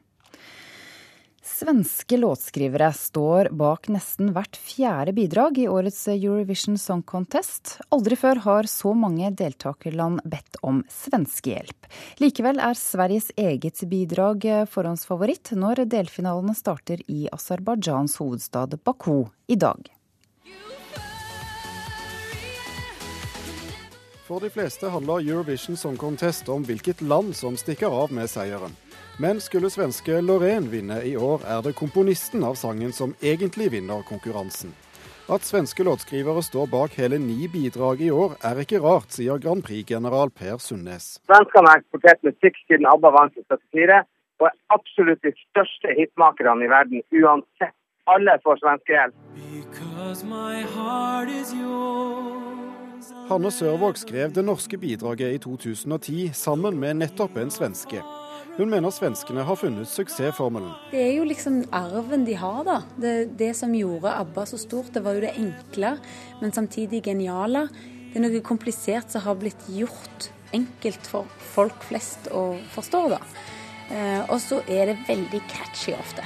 Svenske låtskrivere står bak nesten hvert fjerde bidrag i årets Eurovision Song Contest. Aldri før har så mange deltakerland bedt om svenskehjelp. Likevel er Sveriges eget bidrag forhåndsfavoritt når delfinalene starter i Aserbajdsjans hovedstad Baku i dag. For de fleste handler Eurovision Song Contest om hvilket land som stikker av med seieren. Men skulle svenske Loreen vinne i år, er det komponisten av sangen som egentlig vinner konkurransen. At svenske låtskrivere står bak hele ni bidrag i år, er ikke rart, sier Grand Prix-general Per Sundnes. Svenskene har eksportert musikk siden ABBA vant i 74, og er absolutt de største hitmakerne i verden, uansett. Alle får svenskehjelp. Because Hanne Sørvåg skrev det norske bidraget i 2010 sammen med nettopp en svenske. Hun mener svenskene har funnet suksessformelen. Det er jo liksom arven de har, da. Det, det, som gjorde ABBA så stort, det var jo det enkle, men samtidig geniale. Det er noe komplisert som har blitt gjort enkelt for folk flest å forstå, da. Eh, og så er det veldig catchy ofte.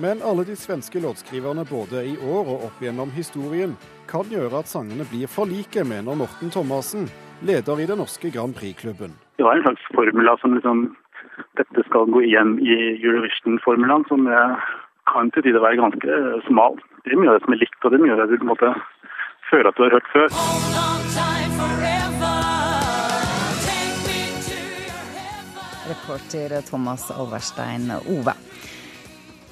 Men alle de svenske låtskriverne både i år og opp gjennom historien kan gjøre at sangene blir for like, mener Morten Thomassen, leder i den norske Grand Prix-klubben. Det var en slags formula som liksom Dette skal gå igjen i Eurovision-formulaen, som kan til tider være ganske smal. Det er mye av det som er likt, og det er mye av det du på en måte føler at du har hørt før. Reporter Thomas Overstein Ove.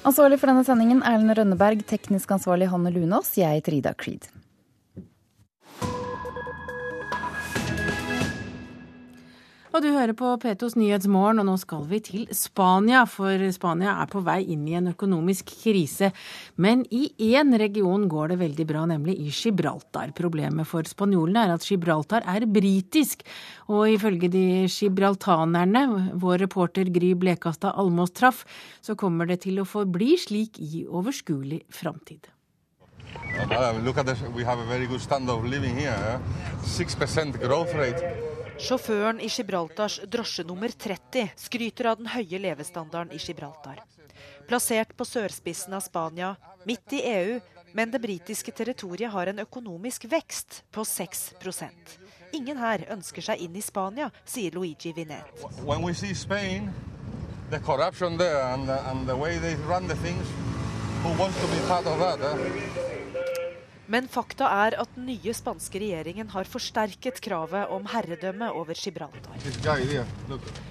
Ansvarlig for denne sendingen Erlend Rønneberg, teknisk ansvarlig Hanne Lunås, jeg Trida Creed. Og du hører på P2s Nyhetsmorgen, og nå skal vi til Spania. For Spania er på vei inn i en økonomisk krise. Men i én region går det veldig bra, nemlig i Gibraltar. Problemet for spanjolene er at Gibraltar er britisk. Og ifølge de gibraltanerne, vår reporter Gry Blekastad Almås traff, så kommer det til å forbli slik i overskuelig framtid. Look at this. We have a very good standard of living here. Eh? 6% growth. Sjåføren i Gibraltars drosje nummer 30 skryter av den høye levestandarden i Gibraltar. Plassert på sørspissen av Spania, midt i EU, men det britiske territoriet har en økonomisk vekst på 6% Ingen her ønsker seg inn i Spania, sier Luigi Vinet. Spain, the there and the, and the way they run the things, who wants to be part? Men fakta er at den nye spanske regjeringen har forsterket kravet om herredømme over Gibraltar.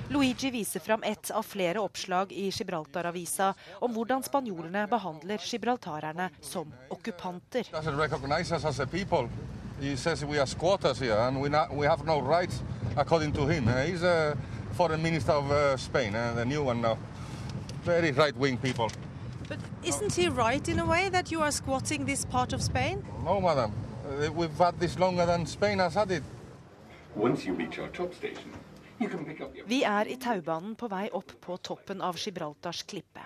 Luigi viser fram ett av flere oppslag i Gibraltar-avisa om hvordan spanjolene behandler gibraltarerne som okkupanter. He says we are squatters here and we, not, we have no rights according to him. He's a foreign minister of uh, Spain, uh, the new one now. Very people. But isn't he right in a way that you are squatting this part of Spain? No, madam. Uh, we've had this longer than Spain has had it. Vi er i taubanen på vei opp på toppen av Gibraltars klippe.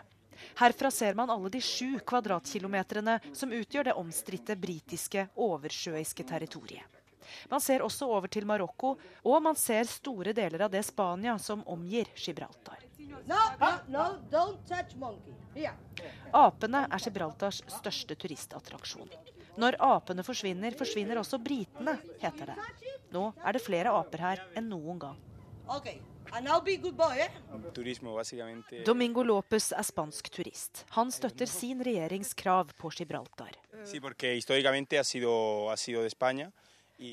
Herfra ser man alle de sju kvadratkilometerne som utgjør det omstridte britiske oversjøiske territoriet. Man ser også over til Marokko, og man ser store deler av det Spania som omgir Gibraltar. Apene er Gibraltars største turistattraksjon. Når apene forsvinner, forsvinner også britene, heter det. Nå er det flere aper her enn noen gang. Eh? Domingo Lopez er spansk turist. Han støtter sin regjeringskrav på Gibraltar.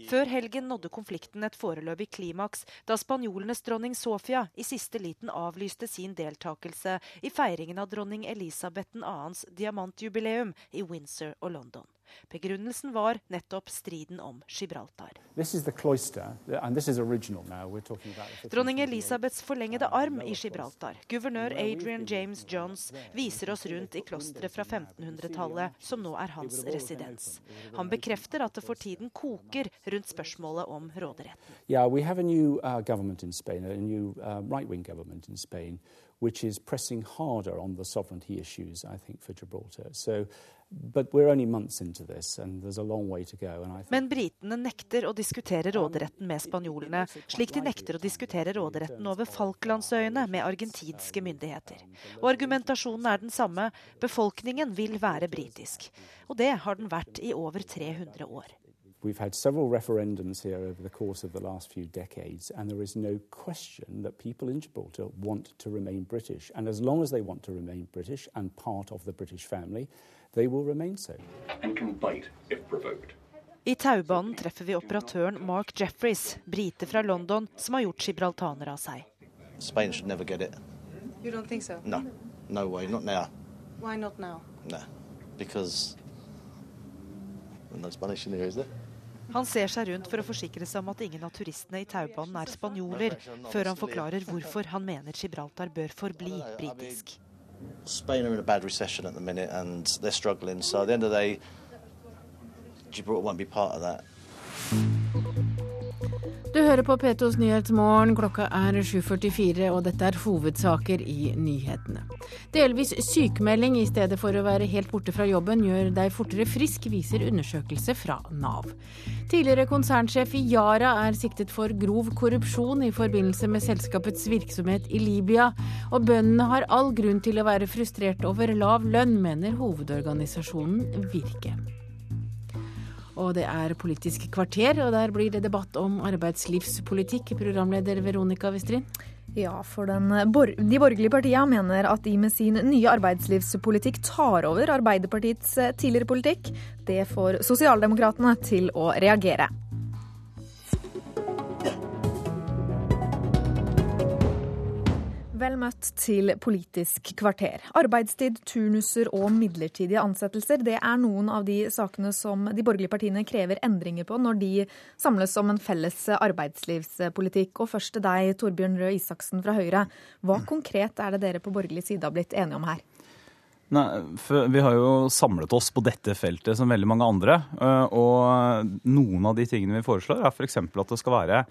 Før helgen nådde konflikten et foreløpig klimaks da spanjolenes dronning Sofia i siste liten avlyste sin deltakelse i feiringen av dronning Elisabeth 2.s diamantjubileum i Windsor og London. Begrunnelsen var nettopp striden om Gibraltar. Dronning Elisabeths forlengede arm i Gibraltar, guvernør Adrian James Johns, viser oss rundt i klosteret fra 1500-tallet, som nå er hans residens. Han bekrefter at det for tiden koker rundt spørsmålet om råderetten. Yeah, we have a new uh, government in Spain, a new uh, right-wing government in Spain, which is pressing harder on the sovereignty issues, I think, for Gibraltar. So men britene nekter å diskutere råderetten med spanjolene, slik de nekter å diskutere råderetten over Falklandsøyene med argentinske myndigheter. Og argumentasjonen er den samme. Befolkningen vil være britisk. Og det har den vært i over 300 år. We've had several referendums here over the course of the last few decades, and there is no question that people in Gibraltar want to remain British. And as long as they want to remain British and part of the British family, they will remain so. And can bite if provoked. I taubanen treffer vi operatøren Mark Jeffreys, brite fra London, som har gjort gibraltaner av seg. Spain should never get it. You don't think so? No, no way, not now. Why not now? No, because no Spanish in here, is there? Han ser seg rundt for å forsikre seg om at ingen av turistene i taubanen er spanjoler, før han forklarer hvorfor han mener Gibraltar bør forbli britisk. Spain are in a bad recession at the minute and they're struggling, so at the end of the day, Gibraltar won't be part of that. Du hører på P2s Nyhetsmorgen. Klokka er 7.44, og dette er hovedsaker i nyhetene. Delvis sykemelding i stedet for å være helt borte fra jobben gjør deg fortere frisk, viser undersøkelse fra Nav. Tidligere konsernsjef i Yara er siktet for grov korrupsjon i forbindelse med selskapets virksomhet i Libya, og bøndene har all grunn til å være frustrert over lav lønn, mener hovedorganisasjonen Virke. Og det er Politisk kvarter, og der blir det debatt om arbeidslivspolitikk. Programleder Veronica Westrin. Ja, for bor de borgerlige partiene mener at de med sin nye arbeidslivspolitikk tar over Arbeiderpartiets eh, tidligere politikk. Det får Sosialdemokratene til å reagere. Vel møtt til Politisk kvarter. Arbeidstid, turnuser og midlertidige ansettelser det er noen av de sakene som de borgerlige partiene krever endringer på når de samles om en felles arbeidslivspolitikk. Og først til deg, Torbjørn Røe Isaksen fra Høyre. Hva konkret er det dere på borgerlig side har blitt enige om her? Nei, Vi har jo samlet oss på dette feltet som veldig mange andre. Og noen av de tingene vi foreslår, er f.eks. at det skal være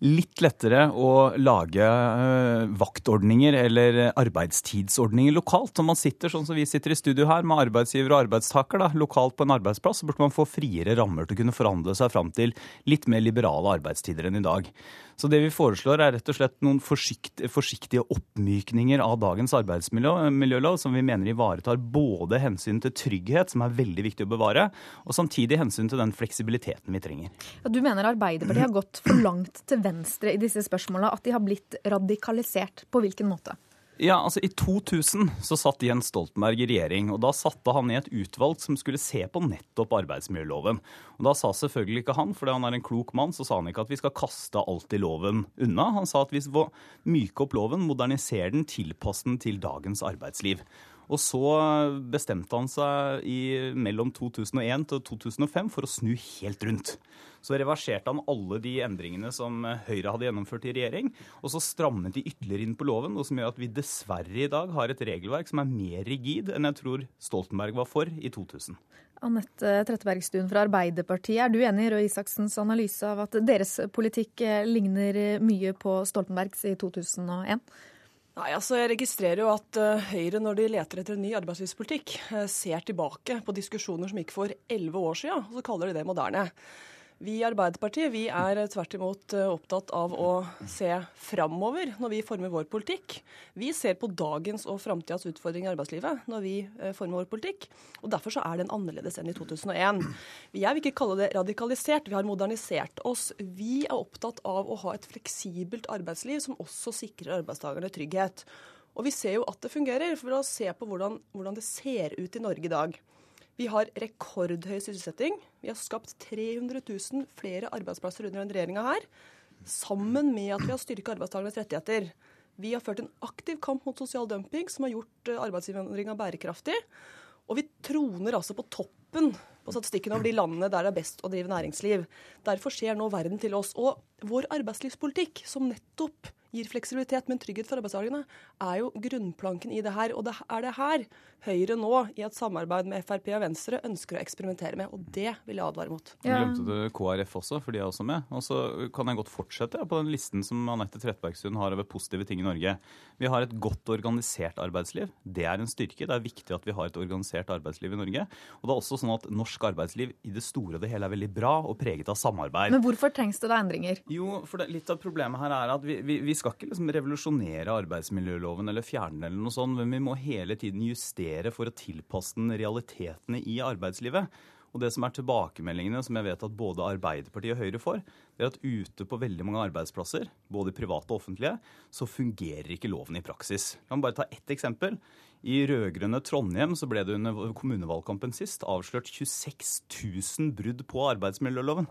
litt lettere å lage uh, vaktordninger eller arbeidstidsordninger lokalt. Når man sitter sånn som vi sitter i studio her, med arbeidsgiver og arbeidstaker da, lokalt på en arbeidsplass, så burde man få friere rammer til å kunne forhandle seg fram til litt mer liberale arbeidstider enn i dag. Så det vi foreslår er rett og slett noen forsiktige, forsiktige oppmykninger av dagens arbeidsmiljølov, som vi mener ivaretar både hensyn til trygghet, som er veldig viktig å bevare, og samtidig hensyn til den fleksibiliteten vi trenger. Ja, du mener Arbeiderpartiet har gått for langt til venstre i disse spørsmåla, at de har blitt radikalisert. På hvilken måte? Ja, altså I 2000 så satt Jens Stoltenberg i regjering, og da satte han i et utvalg som skulle se på nettopp arbeidsmiljøloven. Og Da sa selvfølgelig ikke han, fordi han er en klok mann, så sa han ikke at vi skal kaste alt i loven unna. Han sa at vi skal myke opp loven, modernisere den, tilpasse den til dagens arbeidsliv. Og så bestemte han seg i mellom 2001 til 2005 for å snu helt rundt. Så reverserte han alle de endringene som Høyre hadde gjennomført i regjering, og så strammet de ytterligere inn på loven, noe som gjør at vi dessverre i dag har et regelverk som er mer rigid enn jeg tror Stoltenberg var for i 2000. Anette Trettebergstuen fra Arbeiderpartiet, er du enig i Røe Isaksens analyse av at deres politikk eh, ligner mye på Stoltenbergs i 2001? Nei, altså Jeg registrerer jo at uh, Høyre, når de leter etter en ny arbeidslivspolitikk, uh, ser tilbake på diskusjoner som gikk for elleve år siden, og så kaller de det moderne. Vi i Arbeiderpartiet vi er tvert imot eh, opptatt av å se framover når vi former vår politikk. Vi ser på dagens og framtidas utfordringer i arbeidslivet når vi eh, former vår politikk. og Derfor så er den annerledes enn i 2001. Jeg vil ikke kalle det radikalisert, vi har modernisert oss. Vi er opptatt av å ha et fleksibelt arbeidsliv som også sikrer arbeidstakerne trygghet. Og vi ser jo at det fungerer, for å se på hvordan, hvordan det ser ut i Norge i dag. Vi har rekordhøy sysselsetting. Vi har skapt 300 000 flere arbeidsplasser under denne regjeringa her. Sammen med at vi har styrka arbeidstakernes rettigheter. Vi har ført en aktiv kamp mot sosial dumping som har gjort eh, arbeidsinnvandringa bærekraftig. Og vi troner altså på toppen på statistikken over de landene der det er best å drive næringsliv. Derfor ser nå verden til oss. Og vår arbeidslivspolitikk, som nettopp gir fleksibilitet, men trygghet for arbeidstakerne, er jo grunnplanken i det her. Og det er det her Høyre nå, i et samarbeid med Frp og Venstre, ønsker å eksperimentere med. Og det vil jeg advare mot. Ja. Glemte du KrF også, for de er også med. Og så kan jeg godt fortsette på den listen som Anette Trettebergstuen har over positive ting i Norge. Vi har et godt organisert arbeidsliv. Det er en styrke. Det er viktig at vi har et organisert arbeidsliv i Norge. Og det er også sånn at norsk arbeidsliv i det store og det hele er veldig bra og preget av samarbeid. Men hvorfor trengs det da endringer? Jo, for det, litt av problemet her er at vi, vi, vi skal ikke liksom revolusjonere arbeidsmiljøloven eller fjerne den eller noe sånt, men vi må hele tiden justere for å tilpasse den realitetene i arbeidslivet. Og det som er tilbakemeldingene som jeg vet at både Arbeiderpartiet og Høyre får, det er at ute på veldig mange arbeidsplasser, både private og offentlige, så fungerer ikke loven i praksis. Jeg kan bare ta ett eksempel. I rød-grønne Trondheim så ble det under kommunevalgkampen sist avslørt 26 000 brudd på arbeidsmiljøloven.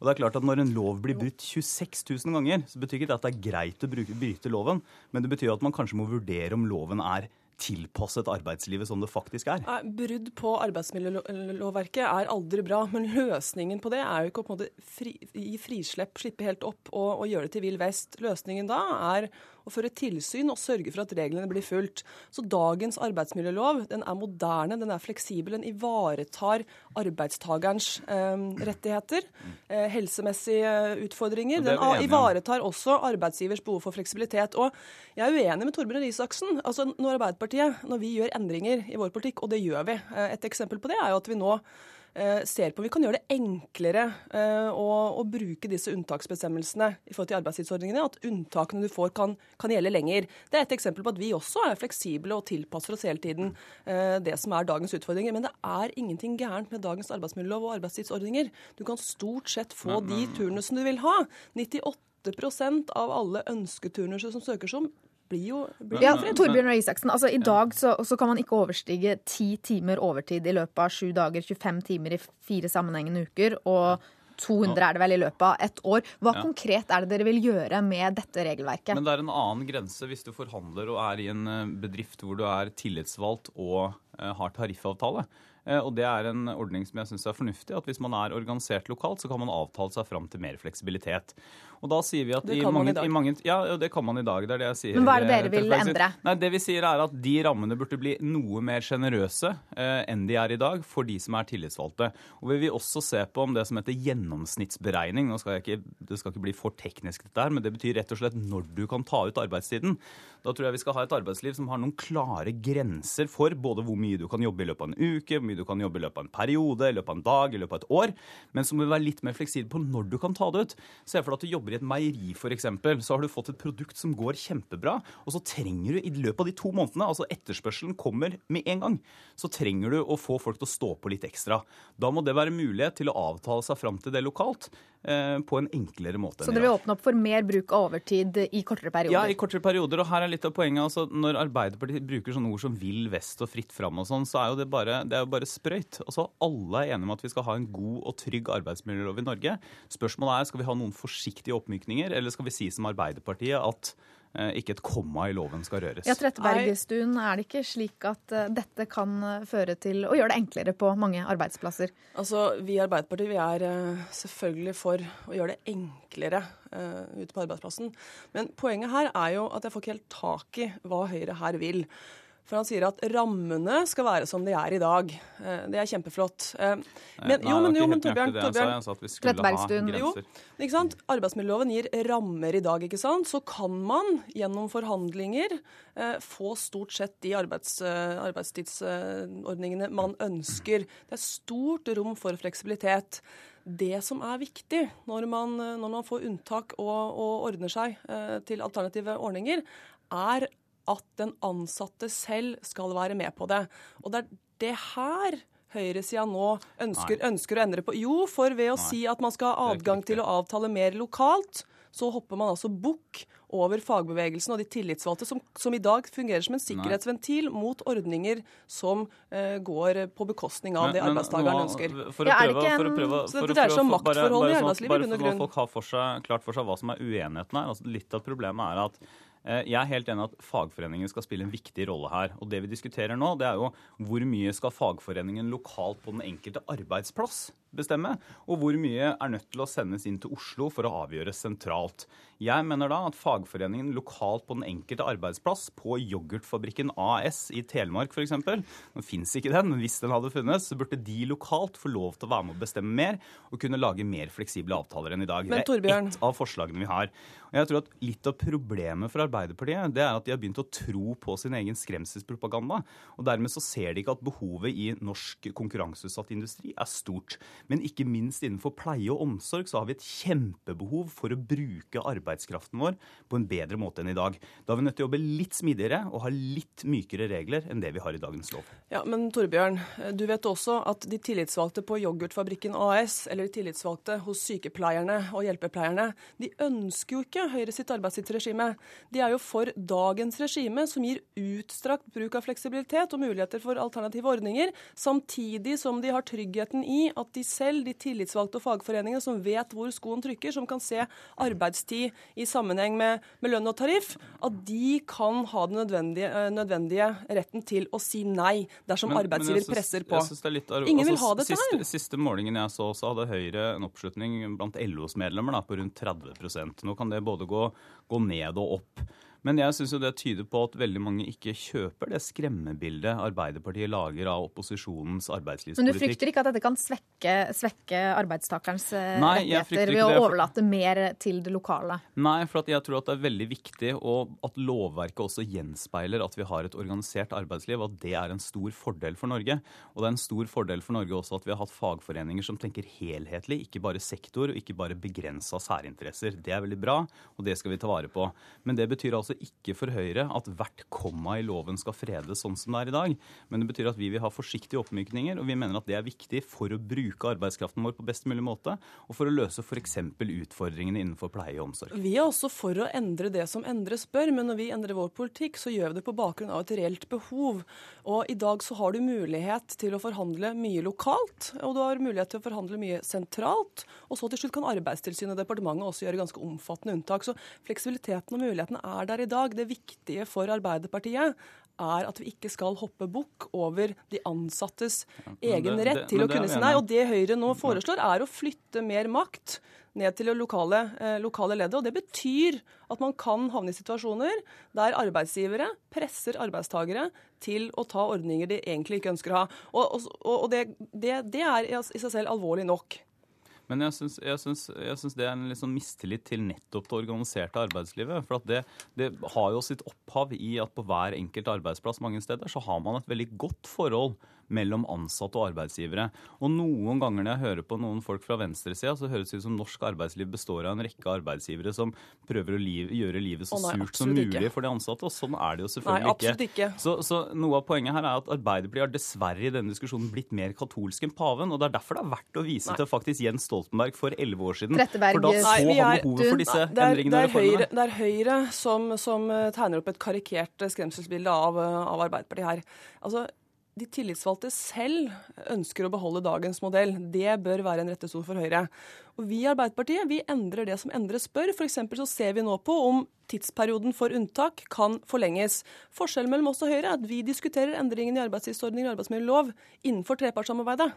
Og det er klart at Når en lov blir brutt 26 000 ganger, så betyr ikke det at det er greit å bryte loven, men det betyr at man kanskje må vurdere om loven er tilpasset arbeidslivet som det faktisk er? Brudd på arbeidsmiljølovverket er aldri bra, men løsningen på det er jo ikke å på en fri, gi frislepp, slippe helt opp og, og gjøre det til vill vest. Løsningen da er å føre tilsyn og sørge for at reglene blir fulgt. Så dagens arbeidsmiljølov den er moderne, den er fleksibel, den ivaretar arbeidstagerens eh, rettigheter, eh, helsemessige utfordringer. Den ivaretar også arbeidsgivers behov for fleksibilitet. Og jeg er uenig med Torbjørn Isaksen. Altså, når Arbeiderpartiet når vi gjør endringer i vår politikk, og det gjør vi. Eh, et eksempel på det er jo at vi nå eh, ser på om vi kan gjøre det enklere eh, å, å, bruke disse unntaksbestemmelsene i forhold til arbeidstidsordningene. At unntakene du får, kan, kan, gjelde lenger. Det er et eksempel på at vi også er fleksible og tilpasser oss hele tiden det som er dagens utfordringer. Men det er ingenting gærent med dagens arbeidsmiljølov og arbeidstidsordninger. Du kan stort sett få de turnusene du vil ha. 98% av alle ønsketurnuser som søker som blir jo blir Ja, Torbjørn Røe Isaksen. Altså, I dag så, så, kan man ikke overstige ti timer overtid i løpet av sju dager, 25 timer i fire sammenhengende uker. og 200 er det vel i løpet av ett år. Hva ja. konkret er det dere vil gjøre med dette regelverket? Men Det er en annen grense hvis du forhandler og er i en eh, bedrift hvor du er tillitsvalgt og uh, har tariffavtale. Uh, og Det er en ordning som jeg syns er fornuftig. at Hvis man er organisert lokalt, så kan man avtale seg fram til mer fleksibilitet. Og da sier vi at kan mange, man i. Mange, ja, det kan man i dag. Det er det jeg sier. Men hva er det dere vil endre? Nei, Det vi sier er at de rammene burde bli noe mer sjenerøse eh, enn de er i dag for de som er tillitsvalgte. Og vi vil også se på om det som heter gjennomsnittsberegning. Nå skal jeg ikke, Det skal ikke bli for teknisk, dette her, men det betyr rett og slett når du kan ta ut arbeidstiden. Da tror jeg vi skal ha et arbeidsliv som har noen klare grenser for både hvor mye du kan jobbe i løpet av en uke, hvor mye du kan jobbe i løpet av en periode, i løpet av en dag, i løpet av et år, men som vil være litt mer fleksibel på når du kan ta det ut. Se for deg at du jobber jobber i et meieri f.eks., så har du fått et produkt som går kjempebra, og så trenger du i løpet av de to månedene, altså etterspørselen kommer med en gang, så trenger du å få folk til å stå på litt ekstra. Da må det være mulighet til å avtale seg fram til det lokalt eh, på en enklere måte. Så dere vil åpne opp for mer bruk av overtid i kortere perioder? Ja, i kortere perioder. Og her er litt av poenget. altså Når Arbeiderpartiet bruker sånne ord som vill vest og fritt fram og sånn, så er jo det bare, det er jo bare sprøyt. Altså, alle er enige om at vi skal ha en god og trygg arbeidsmiljølov i Norge. Spørsmålet er skal vi ha noen forsiktige oppmykninger, eller skal vi si som Arbeiderpartiet at eh, ikke et komma i loven skal røres. Ja, Trettebergstuen, er det ikke slik at uh, dette kan uh, føre til å gjøre det enklere på mange arbeidsplasser? Altså, Vi i Arbeiderpartiet vi er uh, selvfølgelig for å gjøre det enklere ute på arbeidsplassen. Men poenget her er jo at jeg får ikke helt tak i hva Høyre her vil. For han sier at rammene skal være som de er i dag. Eh, det er kjempeflott. Eh, Men, Nei, jo, men, jo, men Torbjørn, Torbjørn Jeg sa at vi skulle ha grenser. Jo, ikke sant? Arbeidsmiljøloven gir rammer i dag, ikke sant. Så kan man gjennom forhandlinger eh, få stort sett de arbeids, arbeidstidsordningene man ønsker. Det er stort rom for fleksibilitet. Det som er viktig når man, når man får unntak og, og ordner seg til alternative ordninger, er at den ansatte selv skal være med på det. Og det er det her høyresida nå ønsker, ønsker, å endre på. Jo, for ved å Nei. si at man skal ha adgang til å avtale mer lokalt, så hopper man altså bukk over fagbevegelsen og de tillitsvalgte, som, som, i dag fungerer som en sikkerhetsventil Nei. mot ordninger som uh, går på bekostning av men, det arbeidstakeren ønsker. For å prøve, ja, for å prøve, så dette dreier seg om maktforhold i arbeidslivet. Bare, bare, bare for at folk har for seg, klart for seg hva som er uenigheten her. Altså, litt av problemet er at jeg er helt enig at fagforeningen skal spille en viktig rolle her. Og det vi diskuterer nå, det er jo hvor mye skal fagforeningen lokalt på den enkelte arbeidsplass bestemme, og hvor mye er nødt til å sendes inn til Oslo for å avgjøres sentralt. Jeg mener da at fagforeningen lokalt på den enkelte arbeidsplass, på Yoghurtfabrikken AS i Telemark f.eks., nå fins ikke den, men hvis den hadde funnes, så burde de lokalt få lov til å være med å bestemme mer og kunne lage mer fleksible avtaler enn i dag. Men, det er ett av forslagene vi har. Og jeg tror at Litt av problemet for Arbeiderpartiet det er at de har begynt å tro på sin egen skremselspropaganda. og Dermed så ser de ikke at behovet i norsk konkurranseutsatt industri er stort. Men ikke minst innenfor pleie og omsorg så har vi et kjempebehov for å bruke arbeidskraften vår på en bedre måte enn i dag. Da er vi nødt til å jobbe litt smidigere og ha litt mykere regler enn det vi har i dagens lov. Ja, Men Torbjørn, du vet også at de tillitsvalgte på Yoghurtfabrikken AS, eller de tillitsvalgte hos sykepleierne og hjelpepleierne, de ønsker jo ikke Høyre sitt arbeidstidsregime. De er jo for dagens regime, som gir utstrakt bruk av fleksibilitet og muligheter for alternative ordninger, samtidig som de har tryggheten i at de selv, de tillitsvalgte og fagforeningene som vet hvor skoen trykker, som kan se arbeidstid i sammenheng med, med lønn og tariff, at de kan ha den nødvendige, eh, nødvendige retten til å si nei dersom men, arbeidsgiver men synes, presser på. Ingen vil ha dette her. Siste, siste målingen jeg så, så hadde Høyre en oppslutning blant LOs medlemmer da, på rundt 30% Nå kan det både gå, gå ned og opp. Men jeg syns det tyder på at veldig mange ikke kjøper det skremmebildet Arbeiderpartiet lager av opposisjonens arbeidslivspolitikk. Men du frykter ikke at dette kan svekke, svekke arbeidstakerens eh, Nei, rettigheter ved å overlate mer til det lokale? Nei, for jeg tror at det er veldig viktig og at lovverket også gjenspeiler at vi har et organisert arbeidsliv, at det er en stor fordel for Norge. Og det er en stor fordel for Norge også at vi har hatt fagforeninger som tenker helhetlig, ikke bare sektor og ikke bare begrensa særinteresser. Det er veldig bra, og det skal vi ta vare på. Men det betyr altså altså ikke for Høyre at hvert komma i loven skal fredes sånn som det er i dag. Men det betyr at vi vil ha forsiktige oppmykninger, og vi mener at det er viktig for å bruke arbeidskraften vår på best mulig måte, og for å løse f.eks. utfordringene innenfor pleie og omsorg. Vi er også for å endre det som endres bør, men når vi endrer vår politikk, så gjør vi det på bakgrunn av et reelt behov. Og i dag så har du mulighet til å forhandle mye lokalt, og du har mulighet til å forhandle mye sentralt. Og så til slutt kan Arbeidstilsynet og departementet også gjøre ganske omfattende unntak. Så fleksibiliteten og mulighetene er der i dag. Det viktige for Arbeiderpartiet er at vi ikke skal hoppe bukk over de ansattes egen det, rett til å kunne si nei. Og det Høyre nå foreslår, er å flytte mer makt ned til det lokale, eh, lokale leddet. Og det betyr at man kan havne i situasjoner der arbeidsgivere presser arbeidstakere til å ta ordninger de egentlig ikke ønsker å ha. Og, og, og det, det, det er i seg selv alvorlig nok. Men jeg syns, det er en litt sånn mistillit til nettopp det organiserte arbeidslivet. For det, det, har jo sitt opphav i at på hver enkelt arbeidsplass mange steder så har man et veldig godt forhold mellom ansatte og arbeidsgivere. Og noen ganger når jeg hører på noen folk fra venstresida, så høres det ut som norsk arbeidsliv består av en rekke arbeidsgivere som prøver å liv, gjøre livet så nei, surt som mulig ikke. for de ansatte. Og sånn er det jo selvfølgelig nei, ikke. ikke. Så, så, noe av poenget her er at Arbeiderpartiet har dessverre i denne diskusjonen blitt mer katolsk enn paven. Og det er derfor det er verdt å vise nei. til faktisk Jens Stoltenberg for elleve år siden. Tretteberg. For da så Nei, han behovet for disse det er, endringene er Høyre, det er Høyre som, som, tegner opp et karikert skremselsbilde av, av Arbeiderpartiet her. Altså, de tillitsvalgte selv ønsker å beholde dagens modell. Det bør være en rettesord for Høyre. Og Vi i Arbeiderpartiet vi endrer det som endres bør. F.eks. så ser vi nå på om tidsperioden for unntak kan forlenges. Forskjellen mellom oss og Høyre er at vi diskuterer endringene i arbeidstidsordninger og arbeidsmiljølov innenfor trepartssamarbeidet.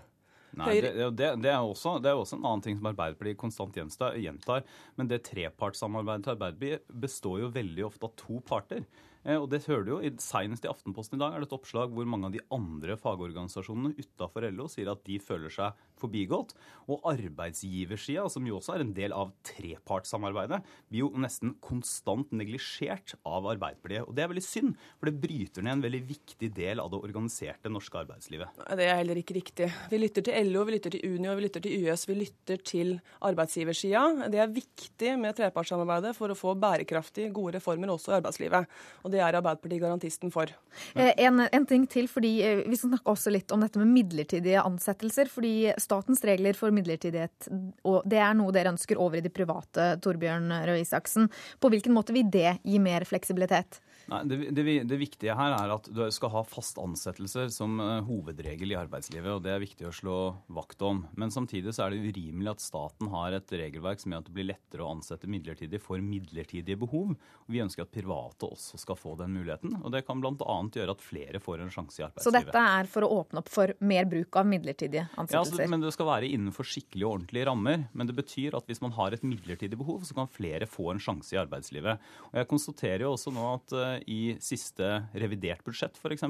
Nei, det, det, det, er også, det, er også, en annen ting som Arbeiderpartiet konstant gjentar. Men det trepartssamarbeidet til Arbeiderpartiet består jo veldig ofte av to parter. Eh, og det hører du jo, Senest i Aftenposten i dag er det et oppslag hvor mange av de andre fagorganisasjonene utafor LO sier at de føler seg forbigått. Og arbeidsgiversida, som jo også er en del av trepartssamarbeidet, blir jo nesten konstant neglisjert av Arbeiderpartiet. Og det er veldig synd, for det bryter ned en veldig viktig del av det organiserte norske arbeidslivet. Det er heller ikke riktig. Vi lytter til LO, vi lytter til Unio, vi lytter til YS, vi lytter til arbeidsgiversida. Det er viktig med trepartssamarbeidet for å få bærekraftige, gode reformer også i arbeidslivet. Og det er Arbeiderpartiet garantisten for. Eh, en, en, ting til, fordi eh, Vi skal snakke også litt om dette med midlertidige ansettelser. fordi Statens regler for midlertidighet og det er noe dere ønsker over i det private. Torbjørn Røe Isaksen. På hvilken måte vil det gi mer fleksibilitet? Nei, det, det, det, viktige her er at du skal ha fast ansettelser som uh, hovedregel i arbeidslivet. og Det er viktig å slå vakt om. Men samtidig så er det urimelig at staten har et regelverk som gjør at det blir lettere å ansette midlertidig for midlertidige behov. Vi ønsker at private også skal få den muligheten. og Det kan bl.a. gjøre at flere får en sjanse i arbeidslivet. Så dette er for å åpne opp for mer bruk av midlertidige ansettelser? Ja, men Det skal være innenfor skikkelige og ordentlige rammer. Men det betyr at hvis man har et midlertidig behov, så kan flere få en sjanse i arbeidslivet. Og Jeg konstaterer jo også nå at uh, i siste revidert budsjett f.eks.,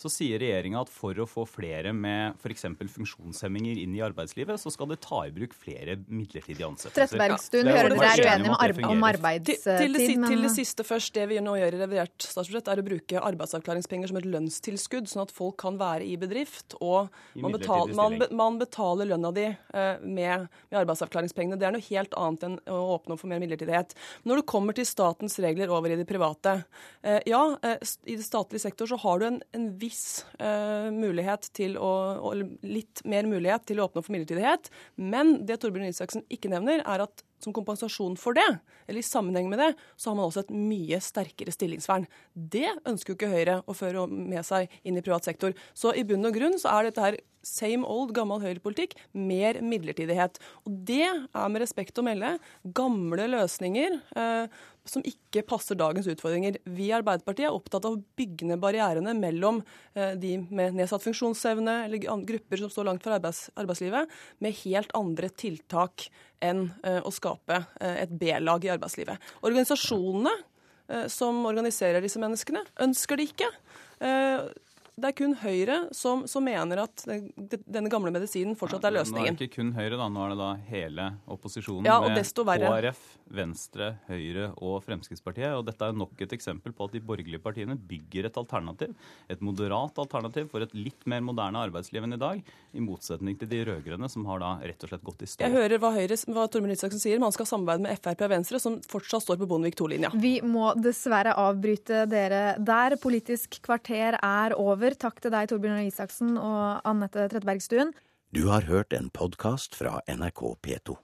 så sier regjeringa at for å få flere med f.eks. funksjonshemminger inn i arbeidslivet, så skal det ta i bruk flere midlertidige ansettelser. Trettebergstuen, hører dere er uenige om, om arbeidstid? Til, til, det, til det siste først. Det vi nå gjør i revidert statsbudsjett, er å bruke arbeidsavklaringspenger som et lønnstilskudd, sånn at folk kan være i bedrift. Og man, betal, man, man betaler lønna di uh, med, med arbeidsavklaringspengene. Det er noe helt annet enn å åpne opp for mer midlertidighet. Når det kommer til statens regler over i det private, Eh, ja, eh, i det statlige sektor så har du en, en viss uh, mulighet til å Eller Litt mer mulighet til å åpne for midlertidighet. Men det Torbjørn Isaksen ikke nevner, er at som kompensasjon for det, eller i sammenheng med det, så har man også et mye sterkere stillingsvern. Det ønsker jo ikke Høyre å føre med seg inn i privat sektor. Så i bunn og grunn så er dette her same old, gammel høyrepolitikk, mer midlertidighet. Og det er med respekt å melde gamle løsninger eh, som ikke passer dagens utfordringer. Vi i Arbeiderpartiet er opptatt av å bygge ned barrierene mellom eh, de med nedsatt funksjonsevne eller grupper som står langt fra arbeids arbeidslivet, med helt andre tiltak enn eh, å skape eh, et B-lag i arbeidslivet. Organisasjonene som organiserer disse menneskene, ønsker det ikke. Det er kun Høyre som, som, mener at denne gamle medisinen fortsatt er løsningen. Nå er det ikke kun Høyre, da. Nå er det da hele opposisjonen ja, med KrF, Venstre, Høyre og Fremskrittspartiet. Og dette er nok et eksempel på at de borgerlige partiene bygger et alternativ, et moderat alternativ for et litt mer moderne arbeidsliv enn i dag, i motsetning til de rød-grønne, som har da rett og slett gått i stå. Jeg hører hva Høyre, hva Tormund Isaksen sier, man skal samarbeide med Frp og Venstre, som fortsatt står på Bondevik II-linja. Vi må dessverre avbryte dere der. Politisk kvarter er over. Takk til deg, Torbjørn Isaksen og Anette Trettebergstuen. Du har hørt en podkast fra NRK P2.